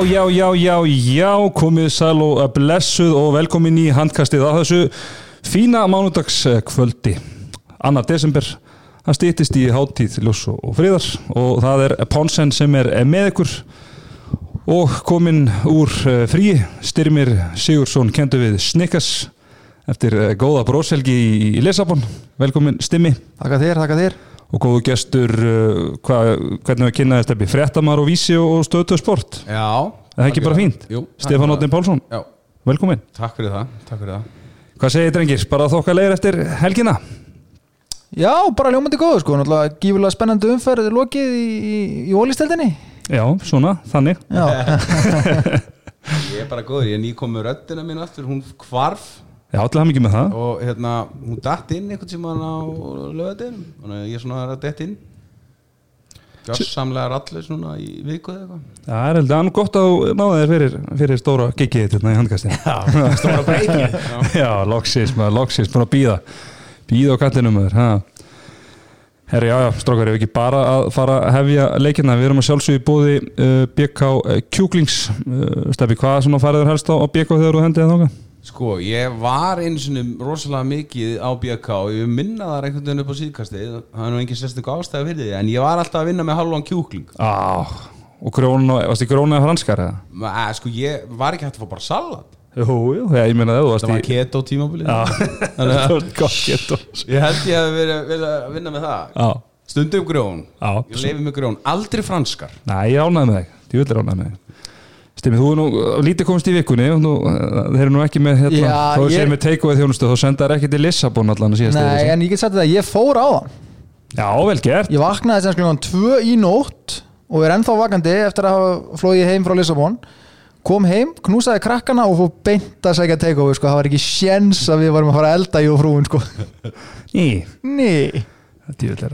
Já, já, já, já, já, komið sæl og blessuð og velkomin í handkastið á þessu fína mánudagskvöldi. Annar desember, það stýttist í háttíð ljós og friðar og það er Ponsen sem er með ykkur og kominn úr eh, frí, Styrmir Sigursson kentu við Snickers eftir eh, góða bróselgi í Lissabon. Velkomin Stimmi Takk að þér, takk að þér og góðu gestur, uh, hva, hvernig við kynnaði stefni, fréttamar og vísi og stöðtöð sport. Já. Er það ekki bara fínt? Jú. Stefán Óttin Pálsson, Já, velkomin. takk fyrir það, takk fyrir það. Hvað segir drengir? Bara þokka leir eftir helgina? Já, bara ljómandi góðu sko, náttúrulega gífulega spennandi umferð lokið í, í, í ólisteldinni Já, svona, þannig. Já, Ég er bara góður, ég er nýkomið röddina mín aftur, hún hvarf Já, allir hafði mikið með það. og hérna, hún datt inn einhvern tímann á lögadeinum þannig að ég er svona að dett inn Gjörsamlega rallus núna í viku eða eitthvað Það er heldur, hann gott að náða þér fyrir, fyrir stóra gigið þetta í handkastin. Já, stóra breytingi Já, loksis, maður, loksis, búin að býða. Býða á kallinum maður. Herri, já, já, strókar, ef ekki bara að fara að hefja leikina. Við erum að sjálfsögja í bóði uh, BK Kjúklings. Uh, Steffi, hvað svona fariður helst á, á BK þegar þú hendið það þóka? Sko, ég var einu sinni rosalega mikið á BK og ég minna það einhvern veginn upp á síðkastið. Það er nú engin sérstök ástæði fyrir því en ég var alltaf að vinna með halvan kjúkling. Á, og grón, varst þið grónið franskar eða? Eh, Sko, ég var ekki hægt að fá bara salat. Jú, jú, ég meina það, Það var keto það getur. Ég held ég að vera að vinna með það. Já, Stundum grjón. Já. Ég lefi með grjón, aldrei franskar. Næ, ég ránaði með þig, ég vil ránaði með þig. Stimmi, þú er nú lítið komist í vikunni nú, uh, þeir eru nú ekki með hérna, Já, þá er ég- sér með take-away þjónustu þá senda þær ekki til Lissabon allan að síðast nei, en ég get sagt þetta, ég fór á það Já, vel gert. Ég vaknaði sem skilum tvö í nótt og er ennþá vakandi eftir að flóið heim frá Lissabon. Kom heim, knúsaði krakkana og fór beint að segja take-over sko, það var ekki sjens að við varum að fara að elda í og frúin sko. Ný, Ný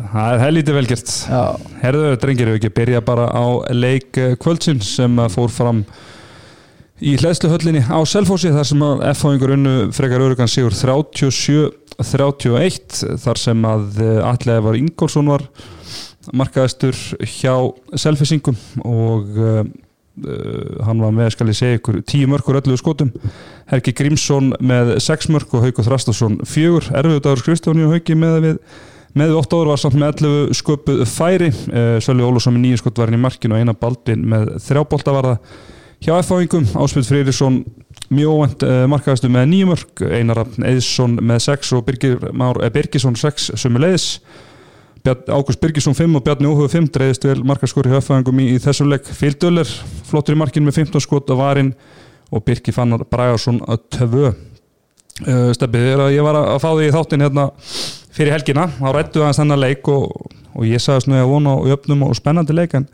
það. Er helítið vel gert. Já, Herðu, drengir, við ekki byrja bara á leik eh, kvöldsins sem að fór fram í hlæðsluhöllinni á Selfossi þar sem að F-fáingur unnu frekar örugan sigur 37-31 þar sem að allega var Ingolson var markaðistur hjá Selfissingum og uh, hann var með, skal ég segja ykkur, 10 mörkur öllu skotum. Helgi Grímsson með 6 mörk og Hauko Þrastásson 4 erfiðu dagur Kristjáni og Hauki með við með 8 ára var samt með 11 sköpuð færi. Uh, Sölvi Ólafsson með 9 skott var hann í markinu og eina Baldvin með 3 boltavarða hjá F-fáingum, Áspil Freyrisson mjög óvænt uh, markaðastu með 9 mörk Einar Eðsson með 6 og eh, Birgisson 6 sömu leiðis Ágúst Birgisson 5 og Bjarni Óhug 5 dreðist vel markaskori hjá F-fáingum í, í þessum leik. Fíldöller flottur í markinu með 15 skott á varin og Birki Fannar Bragarsson að töfu uh, Steppi, þegar ég var að fá því í þáttin hérna fyrir helgina, þá rættu aðeins þennan leik og, og ég sagðist nú að vona á jöfnum og spennandi leik en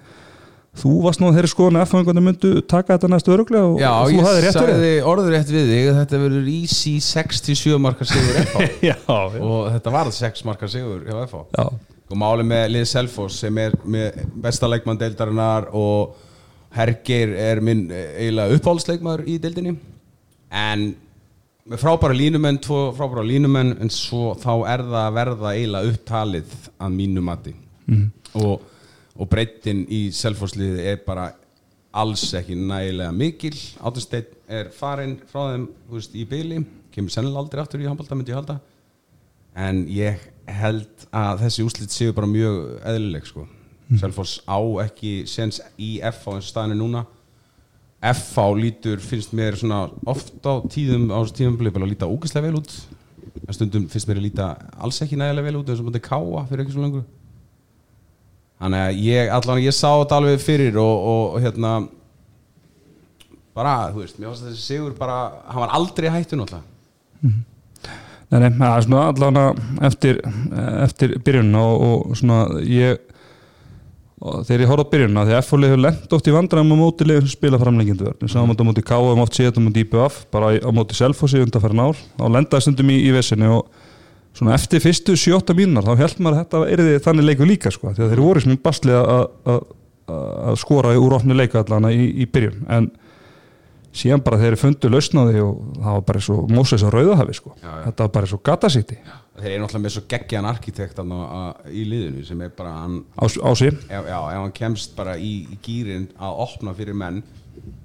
þú varst nú þeirri skoðan að F-fáingunni myndu taka þetta næstu öruglega og, Já, og þú ég hafði rétt fyrir sagði orður rétt við þig Þetta verður easy 67 markar sigur Já, já, Og þetta var 6 markar sigur hjá FH já, Og máli með Lið Selfoss sem er með besta leikmann deildarinnar og Hergeir er minn eh, eiginlega uppáhaldsleikmaður í deildinni. En frábæra línumenn, tvo frábæra línumenn en svo þá er það að verða eiginlega upptalið að mínu mati. Og, og breytin í Selfossliði er bara alls ekki nægilega mikil. Áttunsteinn er farinn frá þeim veist, í byli, kemur sennilega aldrei aftur í handbalta myndi ég halda. En ég held að þessi úslit séu bara mjög eðlileg sko. Selfoss á ekki sens í FH eins og staðinu núna FH lítur, finnst mér svona oft á tíðum á þessu tíðum bara að líta ógæslega vel út. En stundum finnst mér að líta alls ekki nægilega vel út eins og mútið káa fyrir ekki svo lengur. Þannig að ég allan ég sá þetta alveg fyrir og, og, hérna bara, þú veist, mér fannst að þessi sigur bara, hann var aldrei hættu náttúrulega. Nei, nei, það er svona allavega eftir, eftir byrjunna og, og svona ég og þegar ég horfði á byrjunna að F-fólki hefur lent oft í vandræðum á móti liðum sem spila framlengjandi vörn. Við sáum þetta á móti K og oft séðum á móti IBF bara á móti Selfossi undanfærin ár. Þá lendaði stundum í, í vesinu og svona eftir fyrstu 7-8 mínunar þá held maður að þetta erði þannig leiku líka sko, því að þeir voru sem bastlið að, skora úr opni leiku allana í, í byrjun. En síðan bara þeir fundu lausnaði og það var bara svo Moses að rauðahafi sko. Já, já. þetta var bara svo gatasíti þeir eru náttúrulega með svo geggjan arkitekt í liðinu sem er bara hann á, á sig. Ef, já, ef hann kemst bara í, í gýrin að opna fyrir menn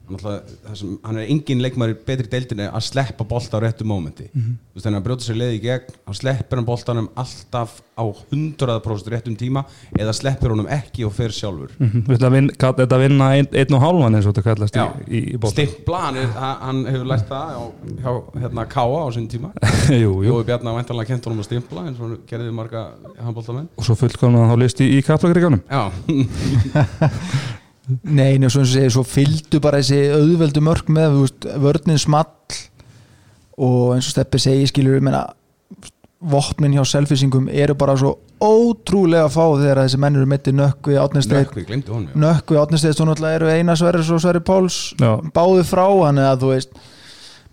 hann er engin leikmaður í betri deildinni að sleppa bolta á réttu mómenti. Þú veist þannig að brjóta sér leið í gegn hann sleppir hann boltanum alltaf á 100% réttum tíma eða sleppir honum ekki og fer sjálfur. Vinna, kalla þetta að vinna einn, einn og hálfan eins og þetta kallast Já. í, í bóta stimpla, hann, er, hann hann hefur lært það á, hjá hérna, Káa á sinni tíma. Jú, jú. Jói Bjarnar væntanlega kent honum að stimpla eins og hann gerði marga handboltamenn. Og svo fullkomna þá list í, í kaplagriganum Já, Nei, nei, svo, eins og segir, svo fylgdu bara þessi auðveldu mörk með þú veist, vörnin small og eins og Steppi segi skilur meina, vopnin hjá selfisingum eru bara svo ótrúlega fá þegar þessi menn eru mitt í nökkvi, glemdi honum já. nökkvi átnesteit, svo náttúrulega eru Einar Sverris og Sverri Páls Já. báði frá hann eða þú veist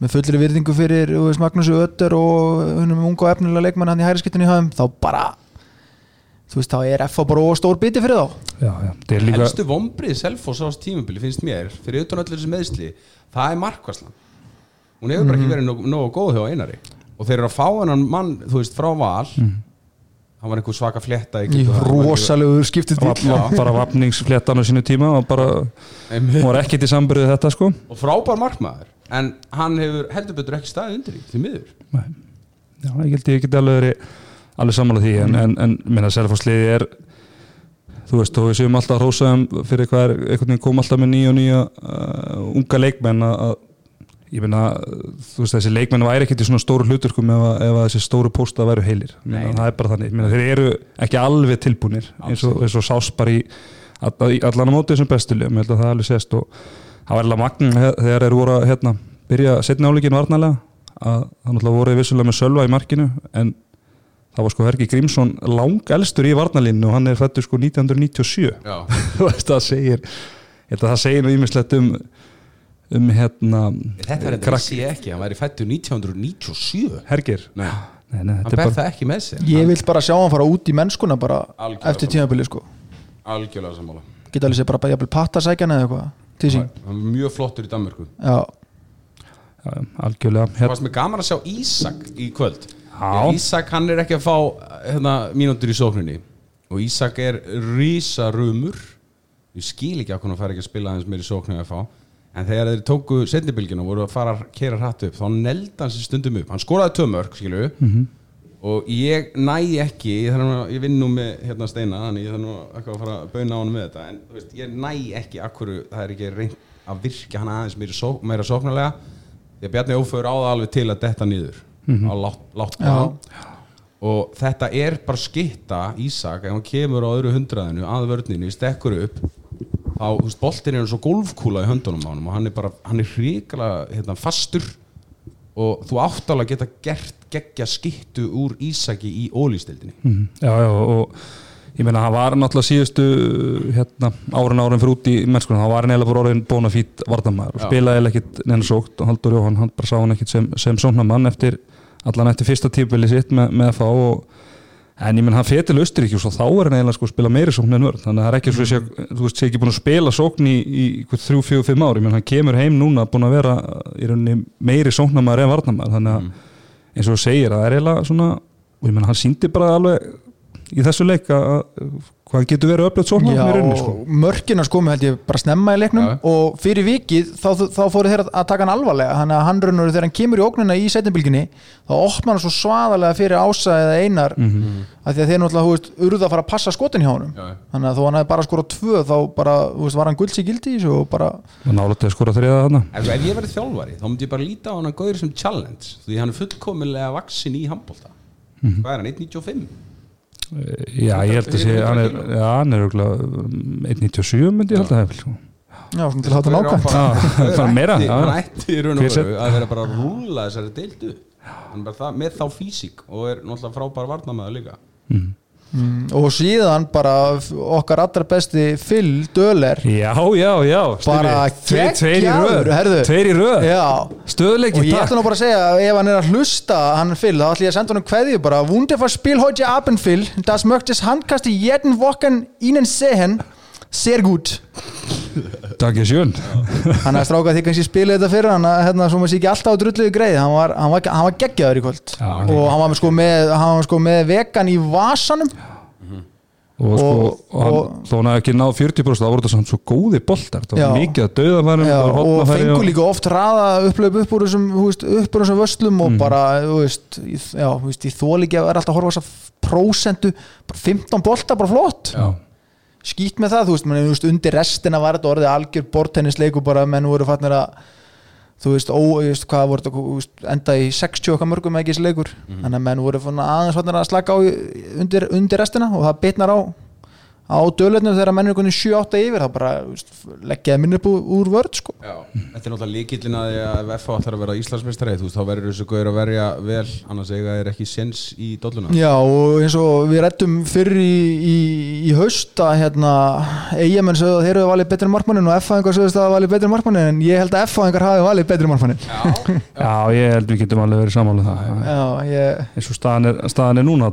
með fullri virðingu fyrir þú veist, Magnúsi Ötter og húnum unga og efnilega leikmann hann í höfum þá bara þú veist, þá er FH bara stór biti fyrir þá. Já, já, þetta er líka Helstu vombrið Selfoss á þessu tímubili finnst mér fyrir utan öllu þessi meðsli það er markværslan hún hefur bara ekki verið nógu, nógu góð hjá einari. Og þeir eru að fá hennan mann þú veist frá val. Hann var einhver svaka fletta það, rosalegu skiptið bara vapningsfléttan á sínu tíma og bara hún var ekkert í sambyrðu þetta sko. Ekki- og frábær markmaður. En hann hefur heldur betur ekki staðið undir því því miður. Nei. Já, ég held ég geti alveg verið alveg sammála því en, en, en minna selfhásliði er þú veist, og við séum alltaf hrósaðum fyrir hvað er, einhvern veginn kom alltaf með nýja og nýja uh, unga leikmenn að, að ég meina, þú veist, þessi leikmenn væri ekkert í svona stóru hluturkum ef, að- ef að þessi stóru pósta væru heilir, Nei. það er bara þannig. Meina, þeir eru ekki alveg tilbúnir eins og, eins og sást bara í all- í allan á móti þessum bestulegum, ég held að það er alveg sést og það var alveg magn þegar þeir voru að hérna, byrja setna áleikin varnalega að það voru vissulega með Sölva í markinu en það var sko Hergi Grímsson lang elstur í varnalínu og hann er fættur sko 1997 já, þú veist það segir að það segir nú ímislegt um um hérna þetta er þetta krakk- sé ekki hann væri fættur 1997 Hergir Nei. nei, nei, hann þetta ber bara það ekki með sér. Ég vil bara sjá hann fara út í mennskuna bara Algjörlega. eftir tímabili sko. Algjörlega sammála. Geta alveg sér bara jafnvel pattasækjan eða eitthvað hann er mjög flottur í Danmörku. Já, já, já, algjörlega Það hérna, varst mér gaman að sjá Ísak í kvöld Ísak hann er ekki að fá hérna, mínútur í sókninni. Og Ísak er rísarumur ég skil ekki að hann fær ekki að spila aðeins meir í sókninni að fá. En þegar þeir tóku setnibilgina og voru að fara að kera hratt upp þá neldi hann sér stundum upp. Hann skoraði tömörk skilu og ég næ ekki ég, ég vinn nú með hérna steina þannig ég þarf nú eitthvað að fara að bauna á hann með þetta. En veist, ég næ ekki akkur það er ekki reynd að virka hann aðeins meira, sók, meira sóknarlega. Því að Bjarni Ófur á það alveg til að detta niður á látt, látt Já. og þetta er bara skitta Ísak, ef hann kemur á öðru hundraðinu að vörninu, stekkur upp þá, þú veist, boltin er eins og golfkúla í höndunum á honum og hann er bara, hann er hrikalega hérna, fastur. Og þú áttalega geta gert geggja skittu úr Ísaki í ólýstildinni Mhm, já, já, og ég meina hann var náttúrulega síðustu hérna, árun árun fyrir út í mennskunum hann var neila bara orðin bóna fít vartamæður og spilaði ekkit neina sókt og Haldur Jóhann, hann bara sá hann ekkit sem, sem sóknarmann eftir allan eftir fyrsta típili sitt með, með að fá og en ég menn hann fyrir til Östuríkjus og þá er hann eiginlega sko að spila meiri sókn en vörð. Þannig að það er ekki svo sé, þú veist, sé ekki búin að spila sókn í, í þrjú, fjögur, fimm ári menn hann kemur heim núna búin að vera í rauninni meiri sóknarmæður en varnarmæður þannig að eins og þú segir að það er eiginlega svona og ég menn hann síndi bara alveg í þessu leik að að- hvað hann getur verið öflögt sóknar með rauninni sko. og mörkina sko held ég bara snemma í leiknum Já. og fyrir vikið þá, þá fóru þeir að taka hann alvarlega þannig að hann raunur þegar hann kemur í ógnuna í setjumbilginni þá opnar hann svo svaðalega fyrir ása eða einar mm Mhm. -hmm. að því að þeir náttúrulega hú veist, urða að fara að passa skotin hjá honum Já. þannig að þó hann hefði bara skorað tvö þá bara, þú veist, var hann gulds í gildi og bara og nálega til að skora þriða þarna Ef, ég verið þjálfari, þá myndi ég bara líta á hann að góður sem challenge, því hann er fullkomilega vaksin í handbólta Hvað er hann, 1.95? Já ég held að sé hann er, já, hann er um, 1.97 myndi ég held að það sko. já, svona til að hátta nákvæmt Já, bara meira, já. hann ætti í raun og veru að vera bara að rúla þessari deildu. Hann er bara það, með þá físík og er náttúrulega frábær varnamæður líka. Mm, og síðan bara okkar allra besti Phil Döler já, já, já Bara geggjaður, tveir í röð. Já. Stöðleiki, og ég ætla nú bara að segja ef hann er að hlusta hann Phil, þá ætla ég að senda hann kveðju bara. Wunderbar Spiel heute Abend Phil. Das möchtest handkast í jeden Wochen Ihnen sehen. Sehr gut takk ég sjön hann er strákað því kannski spila þetta fyrir hann að hérna, svo maður sé ekki alltaf á drulluðu greið hann var, hann var, hann var geggjaður í kvöld. Já, og hann var, sko, með, hann sko með vegan í vasanum. Og, sko, Og- og, hann, og- þó hann ekki náð 40% þá voru þetta samt svo góði boltar. Það var mikið að dauðafærum Já, og hornafæri fengu líka oft raða upplöf upp úr þessum, upp úr þessum vöslum og Mhm. bara, þú veist, í- já, þú veist, ég þól ekki að vera alltaf að horfa á þessa prósentu, bara 15 bolta, bara flott. Já. Skýtt með það, þú veist, menn, þú veist, undir restina var þetta orðið algjör bortennisleiku bara menn voru fannir að þú veist, ó, veist, hvað voru þetta enda í 60 okkar mörgum ekki þessi leikur. Þannig að menn voru aðeins fannir að slaka á í- undir, undir restina og það bitnar á á dölutnum þegar menn er einhvern veginn 7-8 yfir þá bara, leggjaði minni upp úr, vörð, sko. Já, þetta er náttúrulega líkillin að því að ef FH ætlar að vera Íslandsmeistari þá verður þessu gauður að verja vel annars eiga er ekki séns í dolluna. Já og eins og við rettum fyrir í, í, í haust að hérna eigamenn sögðu að þeir eru valið betri markmannin og F-fæðingar sögðust að valið betri markmannin en ég held að F-fæðingar hafi valið betri markmannin. Já, Já, ég held við getum alveg verið samála það. Já, ég, eins og staðan er, staðan er núna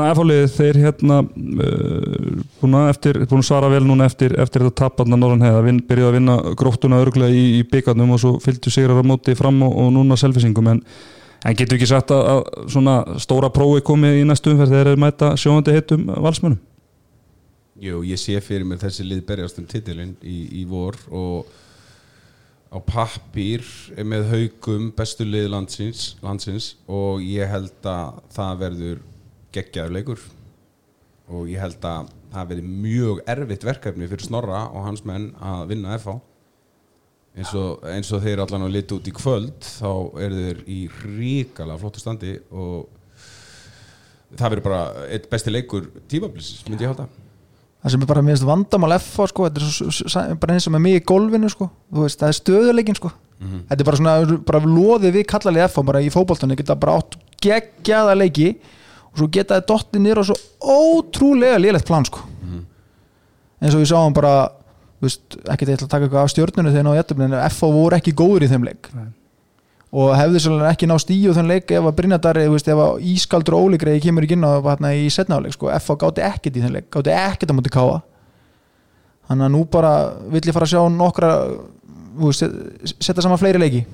hérna F-álið þeir hérna uh, eftir, búin að svara vel núna eftir, eftir þetta taparna Norðan heiða. Vin, byrjuði að vinna gróttuna örglega í, í byggarnum og svo fylgdu sigrar á móti fram og, og núna selfisingum en, en getur ekki sagt að, að svona stóra prófi komið í næstu umferð þegar þeir mæta sjóðandi heitum valsmönum Jú, ég sé fyrir mér þessi lið berjast um titilinn í, í vor og á pappír er með haugum bestu lið landsins, landsins og ég held að það verður geggjaður leikur. Og ég held að það verður mjög erfitt verkefni fyrir Snorra og hans menn að vinna FH eins og, eins og þeir allan á lit út í kvöld þá eru þeir í ríkala flottu standi og það verður bara eitt besti leikur tímablisis, myndi ég halda. Það sem er bara minnst vandamál F-fá sko, þetta er svo, bara eins og með mig í golfinu sko, þú veist, það er stöðuleikin sko. Mhm. þetta er bara svona, bara loðið við kallalið F-fá bara í fótboltanum, geta bara átt geggjaða leiki og svo geta það dottið nýr og svo ótrúlega lélegt plan sko eins og við sáum bara veist, ekki þetta að taka eitthvað af stjórnunu þegar náðu jættum en F.O. voru ekki góður í þeim leik Nei. og hefði svolítið ekki náð stíu þeim leik ef að Brynjadari, ef að Ískaldur og Óligreið kemur ekki inn á hérna í setnáleik sko, F.O. gáti ekkert í þeim leik, gáti ekkert á móti káa þannig að nú bara vill ég fara að sjá nokkra setja saman fleiri leiki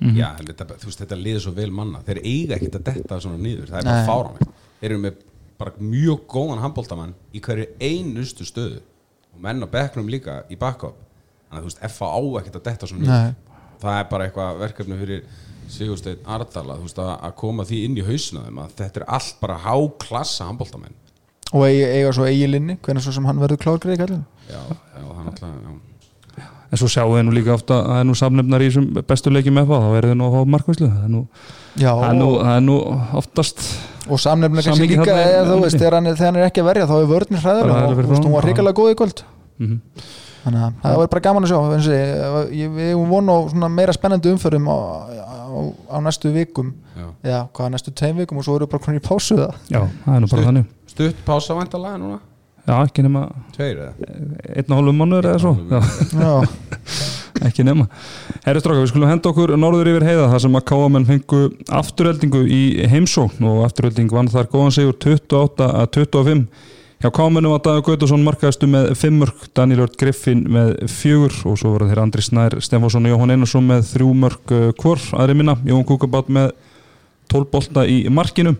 Mhm. Já, en þetta, veist, þetta liður svo vel manna. Þeir eiga ekkert að detta svona nýður Það er bara Nei. fáránlegt. Þeir eru með bara mjög góðan handbóltamann í hverju einustu stöðu. Og menn á bekknum líka í backup. Þannig að þú veist, FA á ekkert að detta svona nýður Það er bara eitthvað verkefni fyrir Sigursteinn Ardala þú veist, að, að koma því inn í hausna þeim að þetta er allt bara háklassa handbóltamenn og eiga, svo eigi linni, hvernig svo sem hann verður klárgreið kallið Já, já, það er náttúrulega já. En svo sjáu þið nú líka ofta að það er nú samnefnar í þessum bestu leikjum með það þá verður þið nú að fá markvæslu það er nú, Já, það er nú, og, það er nú oftast og samnefnilega kannski líka eða þú er- veist, þegar hann, er, er ekki að verja þá er er hræðilega og fyrir þú veist, hún var fram, hrikalega góð í kvöld. Mm þannig að það var bara gaman að sjá við hefum von á svona meira spennandi umförum á, á, á næstu vikum. Já. eða hvað næstu tveim vikum og svo eru bara konur í pásu er Stutt pása væntalega núna já, ekki nema Tveir eða? einn og hálfum mannur eða svo. ekki nema. Herri stráka, við skulum henda okkur norður yfir heiða þar sem að káamenn fengu afturöldingu í heimsókn og afturölding vann þar góðan sigur 28 að 25 hjá káamennu var Dagur Gautason markaðastu með 5 mörg, Daniel Ört Griffin með 4 og svo voru þeir Andri Snær Stefánsson og Jóhann Einarsson með 3 mörg uh, hvor, aðri minna, Jón Kúkabát með 12 bolta í markinum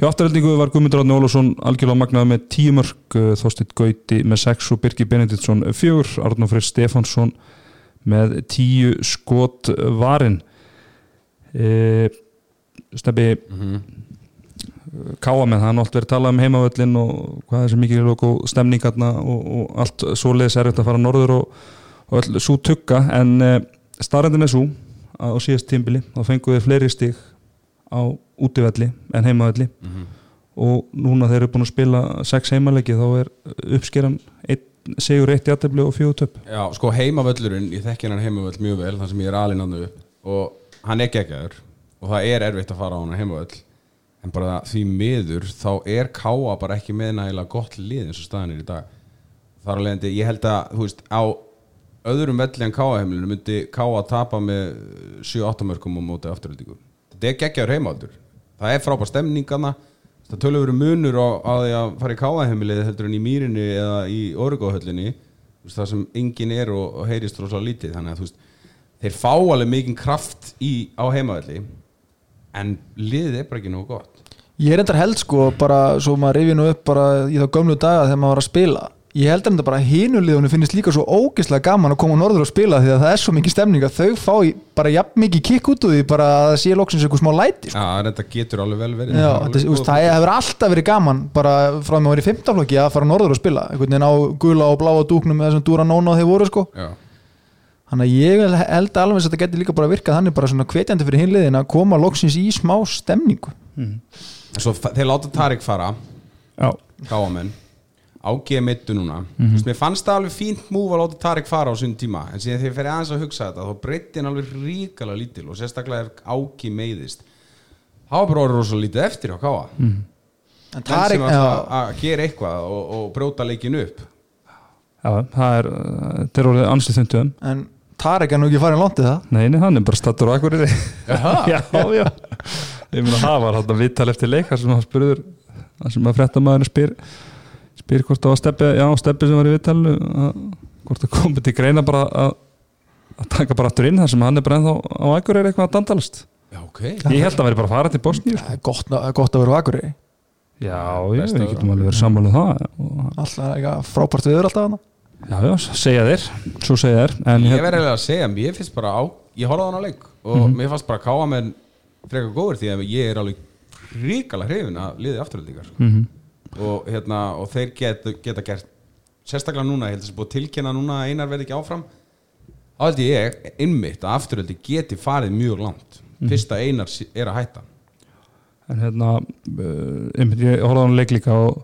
Hjá afturheldingu var Guðmundur Átni Ólafsson algjörlega magnaði með 10 mörg, Þorstitt Gauti með 6 og Birgir Benediktsson 4, Arnó Freyr Stefánsson með 10 skot varin e, Steffi Mhm. káa með það, hann oft verið að tala um heimavöllin og hvað er sem mikið og góð stemning þarna og, og allt svoleiðis er þetta að fara norður og, og öll svo tugga en e, starrendin er svo að á síðast tímbili þá fengu þeir fleiri stig á útivelli en heimavelli. Mhm. og núna þeir eru búin að spila sex heimaleiki þá er uppskeran segur eitt í aðtefli og fjóðu töp. Já, sko heimavöllurinn, ég þekki hann heimavöll mjög vel, þar sem ég er alinn annu upp. Og hann er geggjaður og það er erfitt að fara á hann heimavöll en bara því miður þá er Káa bara ekki með nægilega gott lið eins og staðan er í dag. Þar að leiðandi, ég held að þú veist, á öðrum velli en Káa heimilinu myndi Káa tapa með 7-8 mörgum á móti afturöldingu þetta er geggjaður heimavöllur það er frábær stemningana það tölur verið munur á, á því að fara í Káa heimilið heldur en í mýrinni eða í orgóhöllinni veist, það sem engin er og, og heyrist rosa lítið. Þannig að þú veist þeir fá alveg mikinn kraft í, á heimavelli en liðið er bara ekki nógu gott. Ég er endar held sko bara svo maður rifið nú upp bara í þá gömlu daga þegar maður var að spila ég held enda bara að hinuliðunum finnst líka svo ógeðslega gaman að koma á norður og spila því að það er svo mikið stemning að þau fá í- bara jafn mikið kikk út úr því bara að það sé loksins eitthvað smá læti sko. Já, þetta getur alveg vel verið. Já, Það er þetta, alveg úst, góð það hefur alltaf verið gaman bara frá því að maður var í fimmtaflokki að fara á norður og spila. Einhvern veginn á gula og bláa dúknum með þessum dúra nóna þeir voru sko. Já. þannig að ég held alveg að þetta getur líka bara virkað þannig bara svona hvetjandi fyrir hinliðin að koma loksins í smá stemningu. Svo fa- þeir láta Tarik fara. Já, ágeða mittu núna. Mm -hmm. mér fannst það alveg fínt múf að láta Tarik fara á sín tíma en síðan þegar ég fer aðeins að hugsa þetta þá breytti hann alveg ríkala lítil og sérstaklega ef ági meiðist. Þá var bara orðið rosa lítið eftir á káa mm. en menn Tarek, sem að, að gera eitthvað og, og brjóta leikin upp. Já, það er uh, þetta er orðið ansið þunduðum en Tarek er nú ekki farin langt í það Nei, nei, hann er bara stattur á akkurir Jaha. Já, já. Ég meina, það var hann að viðtal eftir leik spyr hvort það var steppi já, steppi sem var í viðtalu hvort það komið til greina bara að að taka bara aftur inn þar sem hann er bara ennþá á akkurir eitthvað að dandalast. Já, ok. Ég held að veri bara að fara til Bosníu sko. Það er gott, gott að vera á Akureyri. Já, já, við að- getum alveg verið sammálið það. Og, alltaf eitthvað frábært viður alltaf hana Já, já, segja þér Svo segja þér en, Ég hérna- verði eiginlega að segja, mér finnst bara á ég horfði á hann á leik og mér fannst bara káa með frekar góður því að ég er alveg ríkala hrifin að liði afturöldingar Mhm. Og, hérna, og þeir get, geta gert sérstaklega núna, ég held að það er búið tilkynna núna að einar verði ekki áfram. Þá held ég innmitt að afturöldi geti farið mjög langt. Fyrst að einar er að hætta. En hérna uh, einmitt, ég horfði á hann leik líka og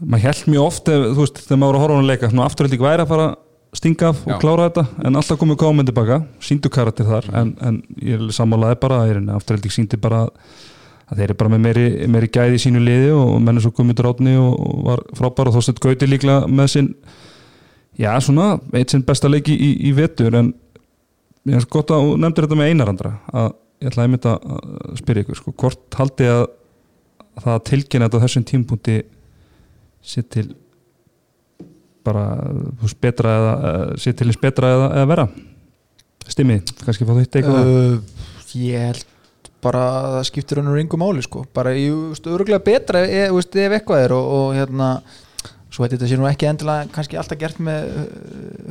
maður held mjög oft ef, þú veist, þegar maður horfa á hann leika svona afturhald væri að fara stinga af og klára þetta en alltaf komið káminn tilbaka síndu karakter þar en, en ég sammálaði bara að afturhald síndi bara að þeir eru bara með meiri, meiri gæði í sínu liði og menn er svo komið dráttni og, var frábær og þóstett Gauti líklega með sinn já svona, eitt sinn besta leiki í, í vetur. En ég er gott að þú nefndir þetta með einarandra að ég ætla einmitt að að spyrja ykkur sko, hvort haldi að það að tilkynna þetta á þessum tímpunkti sé til bara þú veist, betra eða eh, sé til eins betra eða, eða vera stimmi, kannski fá þetta eitthvað uh, ég held bara að það skiptir hann ringu máli sko. bara í öruglega betra ef, ef, ef eitthvað er og, og hérna svo veit ég þetta sé nú ekki endilega kannski alltaf gert með uh,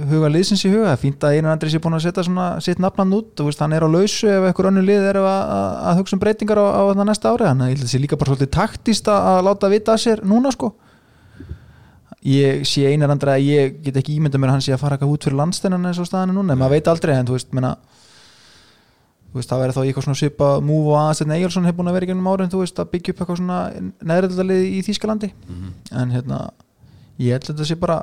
huga liðsins í huga. Fínt að einan andri sé búin að setja svona sitt nafnan út og hann er á lausu ef eitthvað önnu lið er að, að, að hugsa um breytingar á, á það næsta ári. Þannig að ég held að það sé líka bara svolítið taktist að, að láta vita að sér núna sko. Ég sé einar andra að ég get ekki ímynda mér að hann sé að fara eitthvað út fyrir landstennan eins og staðan er núna, en maður veit aldrei en þú veist, menna veist, það verður þá eitthvað svona svipa múf og aðstæðin Egilson hefur búin að vera í gennum árin þú veist, að byggja upp eitthvað svona neðrildalið í Þýskalandi. En hérna, ég held að þetta sé bara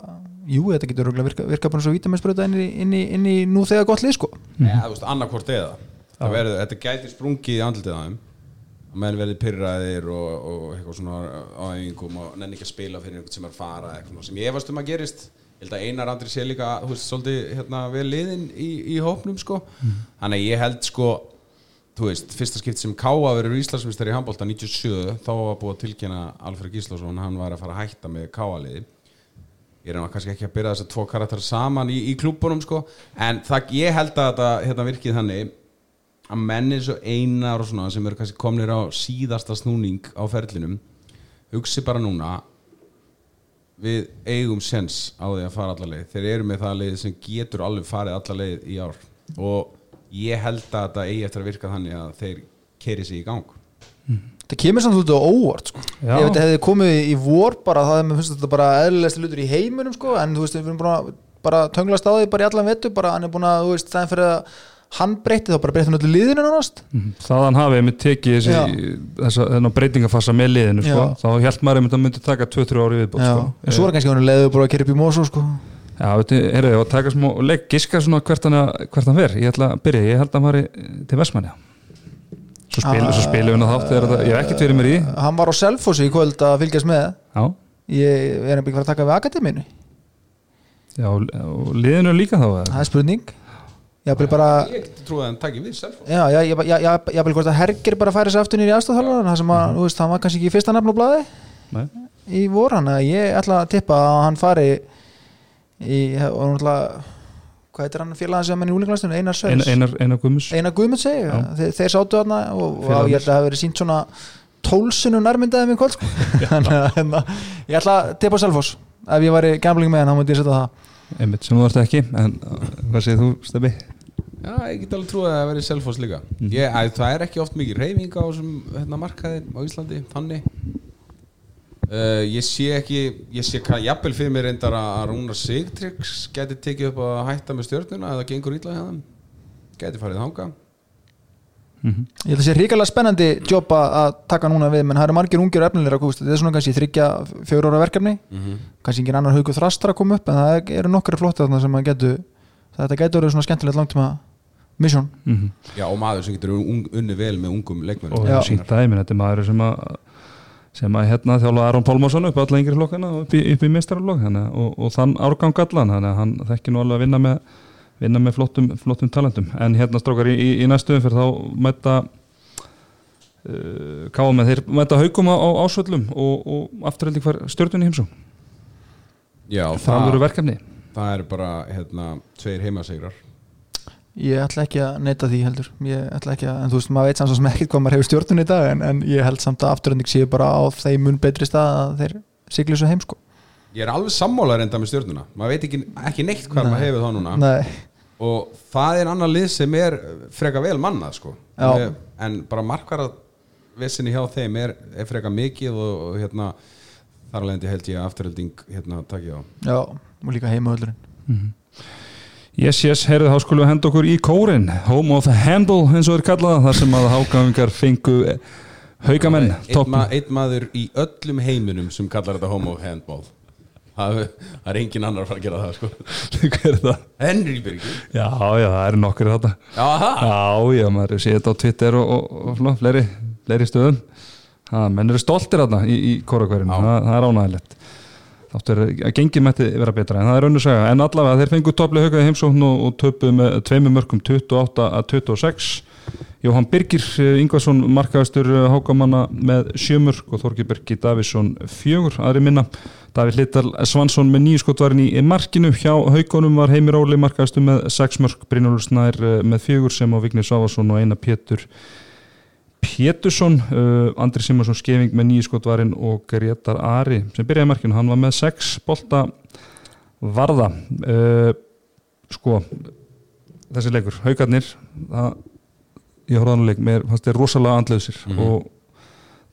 jú, þetta getur virka, virka bara svo vítaminsbröða inn, inn, inn í nú þegar gott lið sko. Eða þú veist, annarkvort eða. Það verður, þetta gæti sprungið í andlitið þeim og menn verði pyrraðir og, og eitthvað svona á æfingum og nenni ekki að spila fyrir einhvern sem er að fara eitthvað sem ég efast um að gerist ég held að Einar Andri sé líka þú veist, svolítið hérna, vel liðin í, í hópnum sko. þannig að ég held sko þú veist, fyrsta skipt sem Káa verður Íslandsmyndstar í handbólta 97 þá var búið að tilkynna Alfred Gíslason hann var að fara að hætta með Káa-liði ég reyna kannski ekki að byrja þess að tvo karakter saman í, í klúbunum sko. En það, ég held að þetta hérna, virkið þannig að menn eins og einar og svona sem eru kannski komnir á síðasta snúning á ferlinum hugsi bara núna við eigum sens á því að fara alla leið. Þeir eru með það leið sem getur alveg farið alla leið í ár. Og ég held að þetta eigi eftir að virka þannig að þeir keri sig í gang. Það kemur samt svolítið á óvart sko. Já. ef þetta hefði komið í vor bara það mér finnst þetta bara eðlilegst lutur í heiminum sko, en þú veist, við erum búin að bara tönglast á því bara í allan vetu bara hann er búin að, þú veist, það er fyrir að hann breytti þá bara breytti hann öllu liðinu nánast. Mhm. þaðan hafið einmitt tekið þessi, þessa, þennan breytingafassa með liðinu sko. Þá held maður einmitt að myndi taka 2-3 ári viðbót Já, sko. en svo er kannski hann leiður bara að kerja upp í Mosó sko. Já, veitu, heyrðu, ég var að taka smá leik, giska svona hvert hann, hann fer. Ég ætla að byrja, ég held að hann fari til svo spilu, Ah. svo spilu við þátt þegar þetta, ég hef ekkert verið mér í. Hann var á Selfossi í kvöld að fylgjast með. Já, ég er fara að taka við akademinu já og og liðinu líka þá það er spurning ég vil bara ég hann vil hvort að Herger bara færi sér aftur nýri aðstæðþjálfur það sem að, þú veist, hann var kannski ekki í fyrsta á blaði Nei. í vor hann að ég ætla að tippa að hann fari í, og náttúrulega hvað heitir hann félagin sem er í úlinglastunum, Einar Sörs einar, einar Guðmus Einar Guðmund segi, Já. þeir, þeir sátu hann og, og ég held að það hafi verið sínt svona tólsunum nærmyndaði mig kvöld sko. hérna, ég ætla að tippa Selfoss. Ef ég væri gambling með hann, þá múti ég setja það. Einmitt sem þú ert ekki en uh, hvað segir þú Steffi? Já, ég get alveg trúið að það verði Selfoss líka. Mhm. ég, að, Það er ekki oft mikið reyfing á þessum hérna, markaði á Íslandi, þannig. Uh, Ég sé ekki ég sé hvað jafnvel fyrir mér reyndar að að Rúnar Sigtryggs geti tekið upp að hætta með stjórnuna eða gengur ítla hjá þeim. Geti farið þanga Ég held að sé ríkalega spennandi jobb að að taka núna við, menn það eru margir ungir og efnilegra kúst, þetta er svona kannski þryggja fjóru ára verkefni, kannski engin annar haugu þrastra að koma upp, en það eru nokkri flotti þarna sem að getu, þetta getur verið svona skemmtilegt langtíma mission. Mm -hmm. Já, og maður sem getur un, unni vel með ungum leikmennum og Já. það er sínt dæmi þetta er maður sem að sem að hérna þjála Aron Pálmarsson upp alla yngri flokkana og upp í, upp í meistaralokk og, og þann árgang allan þannig að hann þekki nú alveg að vinna með vinna með flottum, flottum talentum. En hérna strókar í, í, í næstu umfyrir þá mæta uh, káa með þeir mæta haugum á, á ásvöllum og, og afturhaldi hver stjórnunni heimsó Já, það verkefni. það er bara hérna, tveir heimasegrar Ég ætla ekki að neita því heldur. Ég ætla ekki að, en þú veist, maður veit samt sem ekkert hvað maður hefur stjórnun í dag, en, en ég held samt að afturönding séu bara á þeim mun betri stað að þeir sigli svo heim sko. Ég er alveg sammála reynda með stjórnuna maður veit ekki, ekki neitt hvað Nei. maður hefur þá núna. Nei, og það er annar lið sem er freka vel mannað sko. Já. En bara markvara vissinni hjá þeim er, er freka mikið og, og hérna þar alveg held ég að afturhelding hérna takja á. Já, og líka heimauðlurinn Yes, yes, heyrðu þá skulum við henda okkur í kórin Home of Handball eins og er kallað þar sem að hágafingar fengu haugamenn einn, ma einn maður í öllum heiminum sem kallar þetta homo handball. Það, það er engin annar að fara að gera það sko. Hver er það? Henry Birgir. Já, já, það eru nokkur þetta Já, það Já, já, maður sé þetta á Twitter og, og, og fló, fleiri, fleiri stöðum. Ha, menn eru stoltir þarna í, í kórakverjum, Já. það, það er ánægilegt þáttur að gengi mætti vera betra en það er önnur saga, en allavega þeir fengu topli haugaði heimsókn og, og töpu með tveimur mörgum 28 að 26 Jóhann Birgir eh, Ingvarsson markaðastur hákamanna með sjömur og Þorgi Birgi Davísson fjögur. Aðri minna Davíð Littal Svansson með nýju skotvarin í markinu. Hjá haugunum var Heimir Óli markaðastur með sex mörg Brynjólfur Snær eh, með fjögur sem á Vigni Sávarsson og eina Pétur Pétursson, uh, Andri Simarsson skefing með nýju skotvarin og Gretar Ari sem byrjaði markinu, hann var með sex bolta varða uh, sko þessi leikur, haugarnir það, ég horfði á hann leik, mér fannst þeir rosalega andlausir Mhm. og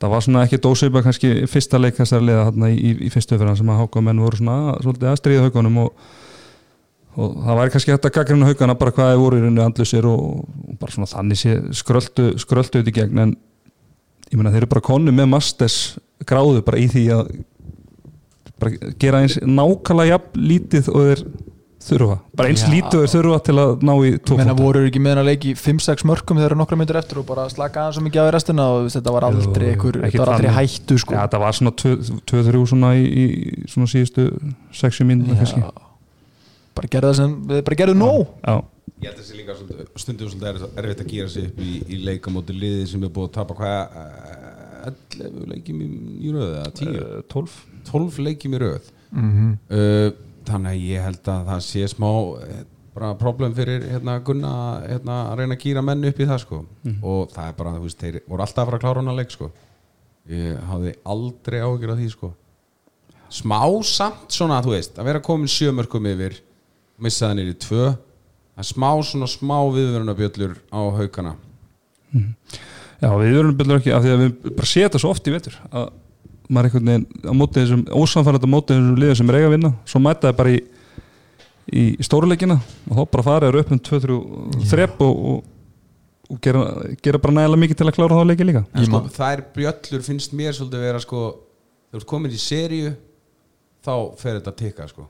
það var svona ekki dósaupa kannski fyrsta leik þessar liða þarna í, í, í fyrstu fyrir sem að hákamenn voru svona svolítið að stríða haugunum og, og það væri kannski hægt að gaggrina haugana bara hvað þeir voru í rauninni andlausir og, og bara svona þannig sé skröldu skröldu þetta í gegn. En ég meina þeir eru bara konu með masters gráðu bara í því að bara gera eins nákvæmlega jafn lítið og þeir þurfa. Bara eins Já. lítið og þeir þurfa til að ná í menna tókvölda voru ekki með hann að leiki 5-6 mörgum þegar nokkra myndir eftir og bara slaka aðeins svo mikið á í restina og þetta var aldrei, ekki þetta var aldrei hættu sko. Já, það var svona 2-3 svona í, í svona síðustu 6 mínútur kannski. Bara gerðu það sem, við bara gerðu nóg. Já, Ég held að þessi líka svolítið- stundum svolítið erfitt- erfitt að gera sig upp í, í leikamóti liði sem er búið að tapa hvað eh, 11 leikjum í, í röð eða 10, eh, 12 12 leikjum í röð. Mm uh, þannig að ég held að það sé smá eh, bara problem fyrir hérna Gunna hérna, að reyna að kýra menn upp í það sko. Og það er bara, þú veist, þeir voru alltaf að fara að klára hana leik sko. Ég hafði aldrei áhyggjur af því sko. Smá samt svona, þú veist að vera komin sjömörkum yfir missa það niður í tvö. Það er smá svona smá viðvörunabjöllur á haukana. Já, við erum byrður ekki af því að við bara þetta svo oft í vetur að maður einhvern veginn á móti þessum ósamfærandi á móti þessum liðum sem er eiga að vinna svo mæta það bara í, í stóruleikina og þá bara farið upp um 2-3 þrepp og, og, og gera, gera bara nægilega mikið til að klára þá leiki líka. Sko, man- þær bjöllur finnst mér svolítið vera sko, þegar þú ert komin í seríu þá fer þetta að tikka sko.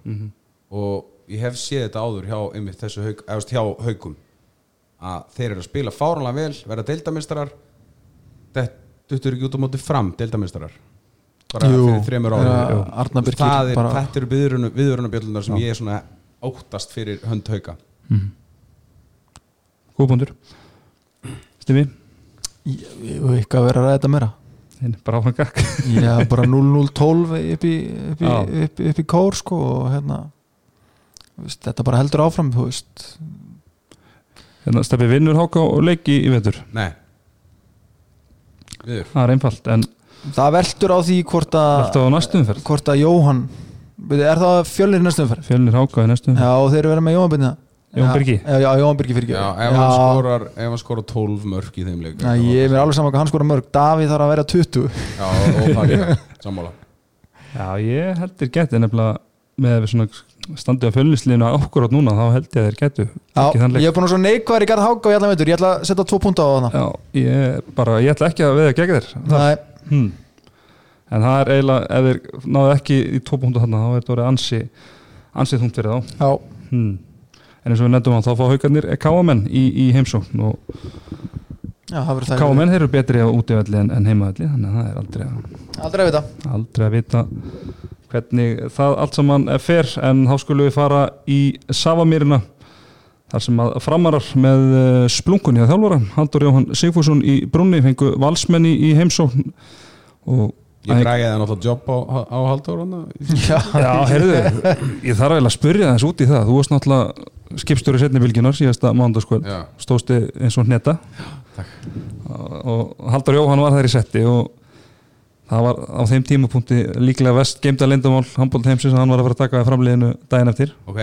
og ég hef séð þetta áður hjá, einmitt, þessu hauk, eða, þú veist, hjá haukum að þeir eru að spila fáranlega vel verða deildamistarar þetta er ekki út á móti fram deildamistarar bara Jú. fyrir þremur Birgir það er, bara- þetta eru viðurunu, viðurunabjöllunar sem ég er svona óttast fyrir hönd hauka. Góðbundur Stifi, ég hef ekki að vera að ræða þetta meira? Bara áfram gakk Já, bara 0-0-12 upp í, upp, í, Já. upp, upp í kór sko og hérna veist, þetta bara heldur áfram þú veist. Hérna, Steppi vinnur háka og leiki í vetur? Nei. Viður það er einfalt en það veldur á því hvort að hvort að Jóhann er það fjölnir næstu umferð? Fjölnir Háka í næstu umferð. Já, og þeir eru verið með Jóhann Byrni Jón Birgi? Já, já, Jóhann Birgi fyrir Já, ef hann skorar ef hann skorar 12 mörk í þeim leik Já, ég er mér alveg saman hvað hann skora mörg Davíð þarf að vera 20 Já, og það er sammála. Já, ég held þér geti nefnilega með svona standið á fjölnislinu okkur átt núna, þá held ég að þeir getu Já, ég er búin að svo neikvæður í garð háka og ég ætla að veitur, ég ætla að setja tvo punta á hana Já, ég bara, ég ætla ekki að veða gegn þér Nei, hmm. En það er eiginlega, ef þeir náðu ekki í tvo punktu þarna, þá er þetta orðið ansi ansið þungt fyrir þá. Já, hmm. En eins og við nefndum á, þá fá haugarnir káamenn í, í heimsókn og káamenn þeir eru betri á útivalli en, en heimavalli þannig að það er aldrei að Aldrei að vita. Aldrei að vita hvernig það allt saman fer en þá skulum við fara í Savamýrina þar sem að framarar með eh, splunkunni að þjálfara Haldur Jóhann Sigfússon í Brunni fengu valsmenni í heimsókn. Og Ég græði það náttúrulega jobb á, á haldur Já, Já, heyrðu, ég þarf eiginlega að spyrja þess út í það. Þú varst náttúrulega skipstjóri setni vilginar síðasta mándaskvöld Já, stóðsti eins og hneta. Og Haldur Jóhann var þær í setti og það var á þeim tímapunkti líklega vest geimda lindamál handbólt heimsins að hann var að fara að taka framliðinu daginn eftir. Ok.